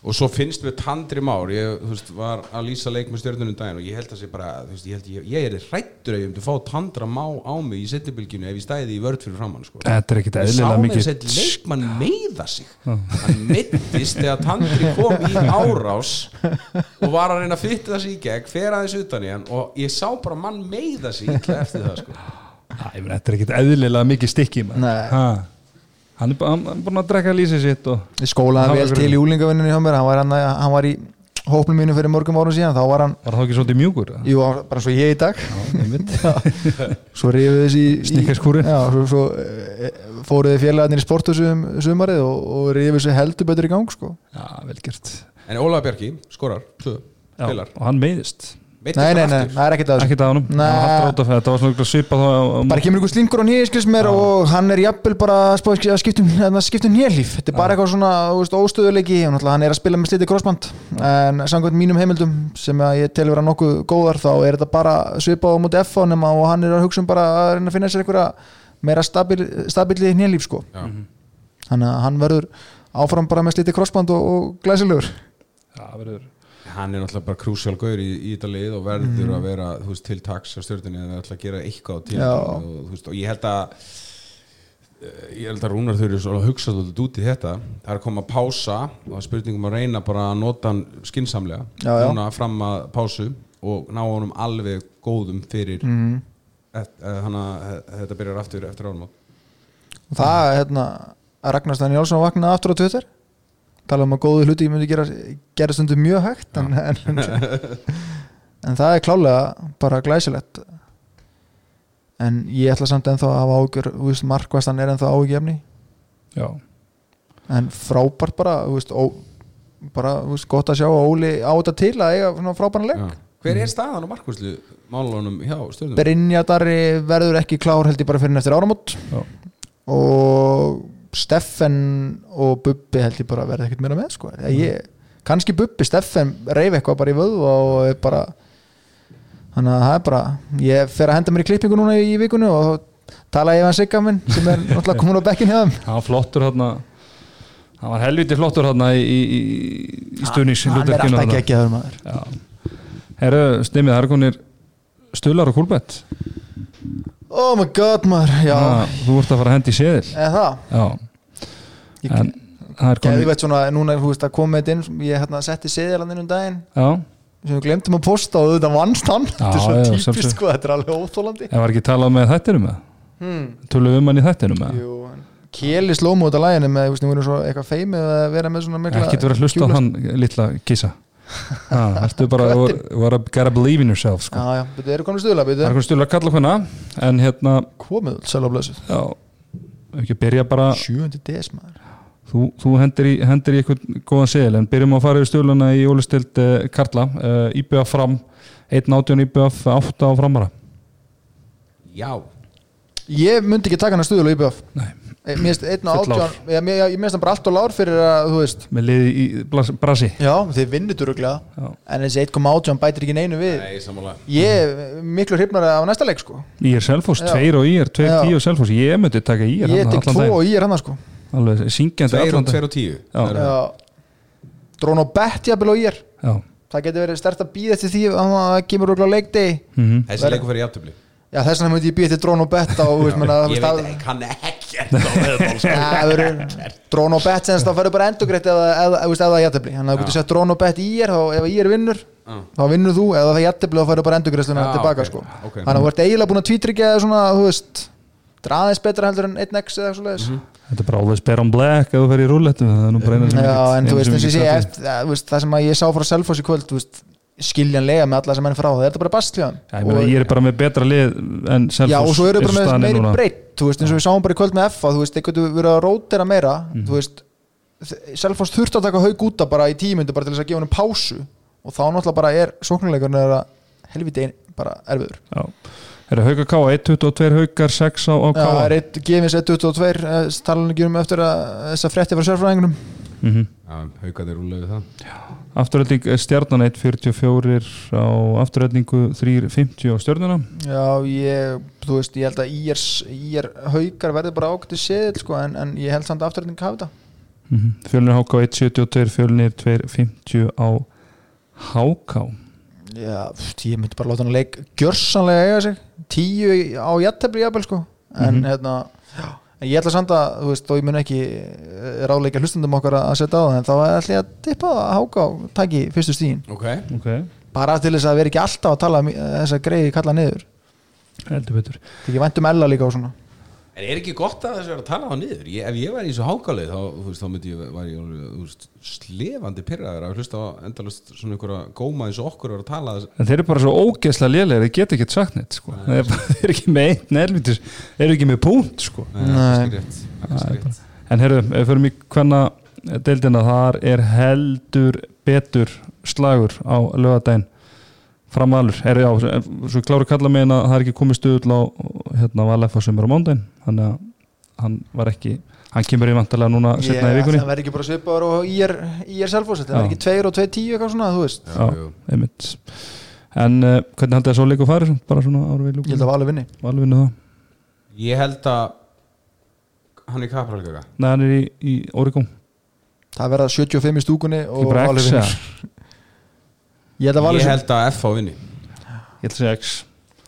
og svo finnst við Tandri Már ég veist, var að lýsa leik með stjórnunum daginn og ég held að sé bara, veist, ég held ég, ég er hrættur ef ég myndi fá Tandra Má á mig í setnibilginu ef ég stæði í vörð fyrir framann sko. Þetta er ekkit Ég sá eðlilega með mikið þess að leikmann meiða sig hann meittist þegar Tandri kom í árás og var að reyna að fytta það sig í gegn fer aðeins utan í hann og ég sá bara mann meiða sig eftir það sko. Æ, Þetta er ekkit eðlilega mikið stikki maður. Nei. Ha. Hann er búin að drekka lýsið sitt skólaði vel til í grunn. úlingavinnunni hjá mér. Hann var, hann, hann var í hópnum mínu fyrir mörgum árum síðan. Þá var hann, var það ekki svolítið mjúkur? jú, bara svo ég í dag. Já, svo rífið þessi já, svo, svo e, fóruði félagarnir í sporthúsum sumarið og, og rífið þessi heldur betur í gang sko. Já, vel gert. En Ólaður Bjarki skorar, tvö, Já, spilar. og hann meiðist nei, nei, nei, það er ekkert að Ekkert að honum. Nei. Hann hallar út af þetta, það var svona svipað bara kemur ykkur slingur á nýjasklis mér og hann er jafnvel bara að skiptum, að skiptum nýjalíf þetta er bara eitthvað svona þú veist, óstöðuleiki og náttúrulega hann er að spila með sliti crossband. En samkvæmt mínum heimildum sem að ég telur vera nokkuð góðar þá er þetta bara svipað á múti F nema og hann er að hugsa um bara að reyna að finna sér einhverja meira stabil, stabili nýjalíf sko. Já. þannig að hann verður áfram bara með sliti crossband og, og glæsilegur hann er náttúrulega bara krúsjál gaur í, í þetta lið og verður að vera veist, til taks á stjórnunni eða ætla að gera eitthvað á tíma Já. og, og ég held að eh, ég held að Rúnar svo að hugsa þetta út í þetta það er að koma að pása og það er spurningum að reyna bara að nota hann skinsamlega Já, já. fram að pásu og ná honum alveg góðum fyrir mm. mm. þannig að þetta byrjar aftur eftir árum og það hérna að Ragnar Steinn Jálsson vaknaði aftur á Twitter tala um að góðu hluti ég myndi gera, gera stundum mjög hægt en, en, en það er klálega bara glæsilegt. En ég ætla samt ennþá að hafa ágjör markvæstan er ennþá ágjefni Já, en frábært bara þú veist, ó, bara þú veist, gott að sjá að Óli á þetta til að eiga svona frábæran leik. Hver er staðan á markvæslu málunum hjá stjórnunum? Brynja Darri verður ekki klár held ég bara fyrir eftir áramót. Já, og Steffen og Bubbi held ég bara að verða ekkert meira með sko. ég, kannski Bubbi, Steffen reyf eitthvað bara í vöðu og bara þannig að það er bara ég fer að henda mér í klippingu núna í, vikunni og tala ég við hann Sigga minn sem er náttúrulega komin á bekkin þeim. Hann var flottur hérna Hann var helviti flottur hérna í, í, í, stuðnings hann er alltaf ekki ekki aður maður. Já. Herru, stimmið, það er konir Stular og Kúlbett oh my god maður, já, Þú ert að fara að hendi í seðil. Eða það? Já, ég, en það er ég konir veit svona, núna þú veist að koma þetta inn ég hérna setti seðilandinn um daginn. Já, sem við glemtum að posta og þetta vannst hann. Þetta er svo já, típist sko, þetta er alveg óþólandi en var ekki talað með þættinum með hmm. Töluðu um hann í þættinum með Jú, en Keli slómu út af læginu með, þú veist, við vorum svo eitthvað feimið að vera með svona mikla Ekki verið að hlusta á hann litla kissa Það er bara You gotta- believe in yourself sko. Já, já, betur, eru komin stuðla, Það er betur konir Stular kalla hvenna En hérna, Komið, sæla blössuð já Ekki að byrja bara 7. des maður Þú, þú hendir í, hendir í eitthvað góðan seðil en byrjum að fara yfir stjóluna í ólistild uh, Karla, uh, IBF fram 1.18 IBF 8 á framara já, Ég myndi ekki taka hann að stuðla í BF Nei. Eh, Mér finnst einn og átján Ég, ég, ég minnst hann bara allt og lár fyrir að, þú veist með liði í Brasi Já, þið vinnur duruglega Já. En þessi 1.18 bætir ekki neinu við nei, sammála Ég er miklu hrifnar af næsta leik, sko Í er Selfoss, Já. 2 og í er 2 Já. 10 og Selfoss, ég myndi taka í er Ég tek 2 og ég er hann, sko alveg syngjandi tveir og allan dag. tveir og tíu Já. Það er- Já Drón og bett jafnvel og ég er Já. Það getur verið stert að býða eftir því að það kemur á leikdegi Mhm. þessi leikur fyrir jafntöfli Já, þess vegna myndi ég býða eftir drón og bett á, þú veist, menna, ég veit ekki, kann ekkert á verður drón og bett senst þá ferður bara endugreitt eða, eða, það er jættefli þannig að þú getur sett drón og bett í er þá ef ég er vinnur Já. þá vinnur þú eða það er jættefli þá ferður bara endugreittsluna Já, tilbaka ok, sko. Ok. þannig að þú ert eiginlega búin að tvítryggja eða svona þú veist það er aðeins betra heldur en 1x eða svo leiðis Þetta er bara alveg spare on black ef þú fer í rúllettu það er nú bara eina sem Já, ég en þú veist og ég ég það sem að ég sá frá Selfoss í kvöld þú veist, skiljanlega með alla sem menn frá það er þetta bara bast hjá þeim. Já, ég ég er bara með betra lið en Selfoss Já, og svo eru er bara með meiri breytt eins og við sáum bara í kvöld með F þú veist, þeir getur verið að rótera meira Mhm. þú veist, Selfoss þurft að taka haug úta bara í tímundu bara til þess að gefa hann pásu. Og þá náttúrulega bara er sóknuleikurinn er að helviti ein, bara erfiður. Já. Er það Hauka K 1.22 Haukar 6 á, á Já, K það er eitt gefins 1.22 talan ekki um eftir að þessa frétti frá sérfræðingunum. Mm Já, haugarnir rúlega við það. Afturölding stjarnan 1.44 á afturöldingu 3.50 á stjörnuna. Já, ég, þú veist, ég held að IR, IR haukar verði bara ákvæmt í seðil sko, en, en ég held samt að afturölding hafi þetta mm -hmm. Fjölnir HK 1.72 Fjölnir 2.50 á HK Já, pft, ég myndi bara láta hann leik gjörsanlega eiga sig. Tíu í- á jattefli jafnvel sko. En Mhm. hérna, já En ég ætla samt að, þú veist, og ég mun ekki eh, ráðleika hlustundum okkar að að setja á það en þá ætla ég að tippa það að háka og taki fyrstu stíðin Ok. Ok, bara til þess að vera ekki alltaf að tala um, eh, þessa greiði kalla niður. Heldur betur. Það er ekki vænt um ella líka og svona En er ekki gott að þessu að tala á niður ég, Ef ég væri í þessu hákalið þá, veist, þá myndi ég væri ég veist, slefandi pyrraður að hlusta á endalust svona einhverja góma eins og okkur er að tala þess En þeir eru bara svo ógeðslega lélegir þeir geta ekkert sagt neitt sko. þeir, eru bara- þeir eru ekki með einn nervitis þeir eru ekki með punkt sko. Nei, Nei. En heyrðu, ef við fyrir mig hvenna deildina þar er heldur betur slagur á lögadaginn framalur, er já, svo kláru kalla megin að það er ekki komið stuðul á hérna Valeffa sem er á mándaginn þannig að hann var ekki hann kemur í vantarlega núna setna í vikunni. Það verði ekki bara svipaður og IR, IR Selfoss Það Já. verði ekki 2 og 2 10 eitthvað svona, þú veist. Já, einmitt. En uh, hvernig haldið það svo leikur farið bara svona ára við Ég held að Valur vinni. Valvinni það. Ég held að hann er kapralgaka Nei, hann er í, í Oregon. Það verða 75 í stúkunni og bara Valur X, vinni eða? Ég held að Valur Ég held að FH vinni. Ég ætla að segja X.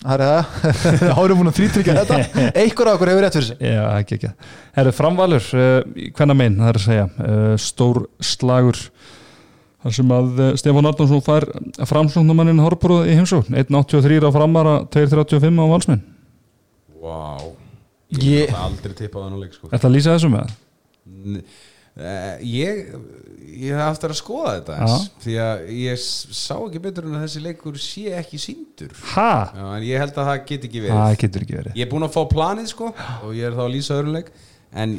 Það er það Árum búin að þrítryggja þetta. Einhver af okkur hefur rétt fyrir sig. Já, ekki ekki. Herru, framvalur, uh, hvenna megin, það er að segja? Uh, Stór slagur. Þar sem að uh, Stefán Arnarsson fær framslóknumannin Horbrúð í heimsókn. 1.83 á framara, 2.35 á valsminn Vá. Ég- Ég hef aldrei tippað hann á leik sko. Þetta að lýsa þessu með það? Eh, Ég Ég hef aftur að skoða þetta eins, Því að ég sá ekki betur en að þessi leikur sé ekki síndur Ha? Já, en ég held að það get ekki verið. Það getur ekki verið. Ég er búinn að fá planið sko og ég er þá að lýsa öðrum leik en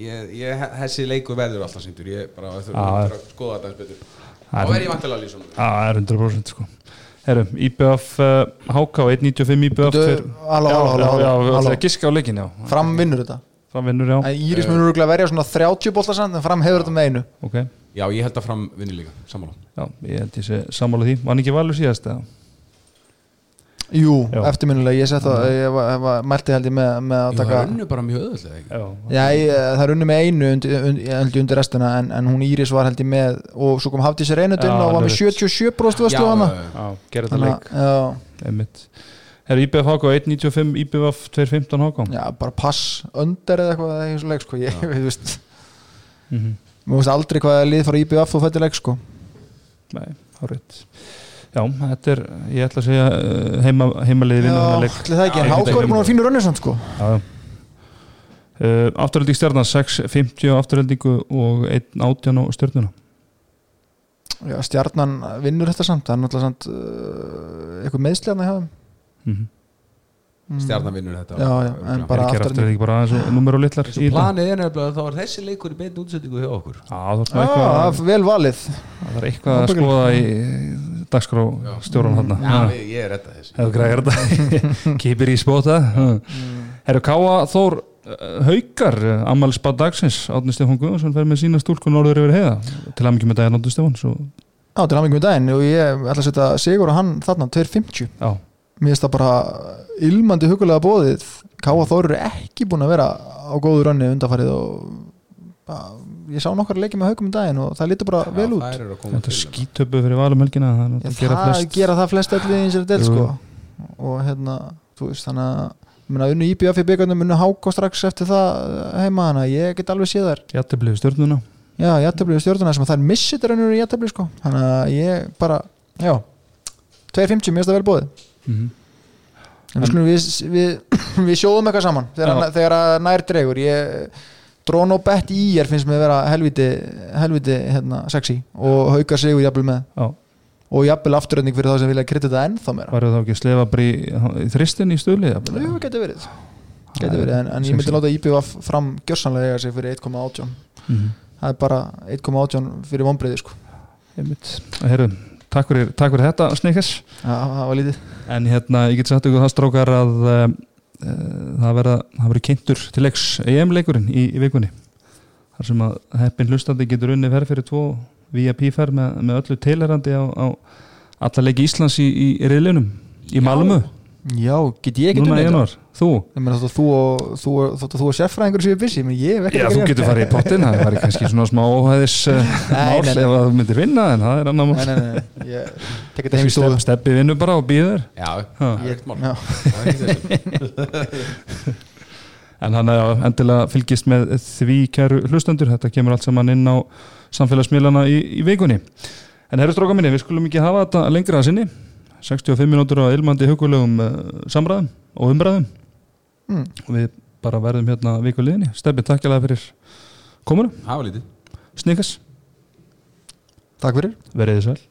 ég, ég, þessi leikur verður alltaf síndur ég bara eftir Já. að skoða þetta eins betur. Þá er- ég vantilega að lýsa honum. Já, það er 100% sko. Herru, IBF HK 1.95 IBF halló, Já, halló, halló, halló. giska á leikin, já. Fram vinnur þetta Fram vinnur, já. Íris munur örugglega verja svona 30 bolta samt En fram hefur þetta með einu. Ok, Já, ég held að fram vinni líka, sammála. Já, ég held ég sé sammála því. Var hann ekki valur síðast, eða? Jú, Já. eftirminnilega Ég sett það Ég var, var, mælti held ég með, með að Jú, taka það unnu bara mjög öðvöldlega ekki? Já, Já, ég, það er unni með einu undir, undir, undir, undir restina en, en hún Íris var held ég með og svo kom Hafdís Reynudinn Já, og var með alveg 77% Já, vestu hana já, gerði þetta leik. já, Einmitt. Herru, IBF HK 1.95 IBF 2.15 HK já, bara pass under eða eitthvað eða eitthvað svo leik sko. Ég, ég veist, Mhm. mér veist aldrei hvað er lið fara IBF og fætti leik sko. Nei, hárið Já, þetta er, ég ætla að segja uh, heima, heimaliði Já, vinna leik. allir það ekki, en Já, Háka er búin að fínu rönnir samt sko. Já, já. Uh, afturhalding stjarnan 6.50 á afturhaldingu og 1.18 á stjörnuna. Já, stjarnan vinnur þetta samt það er náttúrulega samt uh, eitthvað meðsljarnar hjá þeim mm -hmm. Mm. Stjarnan vinnur þetta Já, já, en bara er ekki afturhalding afturhalding bara aðeins og nummer og litlar Svo planið er nefnilega að þá er þessi leikur í beinu útsettingu hjá okkur. Já, það Já, er vel valið. Það er eitthvað að skoða í dagskrá stjóran hann Já, ég, er þetta. Þessi Kýpir í spóta Herru Káa Þór uh, Haukar Amal Spad dagsins Átni Stefán Guðvarsson fer með sína stúlku norður yfir heiða. Til að mikið með daginn Átni Stefán svo, Já, til aðmyggjum í daginn. Og ég ætla að setja Sigur og hann þarna 2.50 Já, Mér finnst það bara ilmandi hugulega bóðið Káa Þór eru ekki búin að vera á góðu rönni undarfarið og ég sá nokkar leikið með haugum í daginn og það lítur bara vel út. Það er að koma þetta til skítöpu fyrir valum helgina Það er Já, að gera það flest. gera það flest öllu í eins og del sko. Og hérna, þú veist, þannig að ég meina, unnu IBF í byggarnum, unnu Háko strax eftir það heima hana, ég get alveg séð þær. Jættiblið stjörnuna. Já, jættabli stjórnuna sem að það er missið rennur í jættabli sko, þannig að ég bara já, 2.50, mér finnst það vel bóðið mm -hmm. skulum, við, við, við sjóðum eitthvað saman þegar, þegar nær dregur. Ég drón og bett í er finnst mér að vera helviti, helviti hérna, sexy og haukar sigur jafnvel með. Já, og jafnvel afturönding fyrir þá sem vilja krytta þetta ennþá meira. Varu þá ekki að slefa bara í, í þristin í stöðli Jú, getur verið. Geti verið, en, en ég myndi láta IBF fram gjörsanlega sig fyrir 1.18 mm það er bara 1.18 fyrir vonbreiði sko. Herru, takk fyrir, takk fyrir þetta Snickers. En hérna, ég get sagt ykkur það strókar að uh, það verða það verður kynntur til leiks EM-leikurinn í, í vikunni. Þar sem að heppin hlustandi getur unni ferð fyrir tvo VIP ferð með, með öllu telerandi á, á alla leiki Íslands í, í, í riðlunum í Malmö, Já, get ég ekki í januar þú, Ég meina þótt að þú og, þú, að þú og sérfræðingur séu busy, menn ég hef ekki já þú getur farið í pottin það er kannski svona smá óhæðis uh, Nei, mál ef að þú myndir vinna en það er annar mál. Nei, nei, nei, ég tek þetta heim í Stepp- Steppi vinnur bara og býður Já, það er ekkert mál. En hann er endilega fylgist með því kæru hlustendur, þetta kemur allt saman inn á samfélagsmiðlana í, í vikunni. En herru stróka minni, við skulum ekki hafa þetta lengra að sinni, 65 minútur á ilmandi hugulegum uh, samræðum og umræðum Mm. og við bara verðum hérna vikuleginni. Steppi, takk alveg fyrir komuna, var lítið snikas, Takk fyrir verið þið sæl.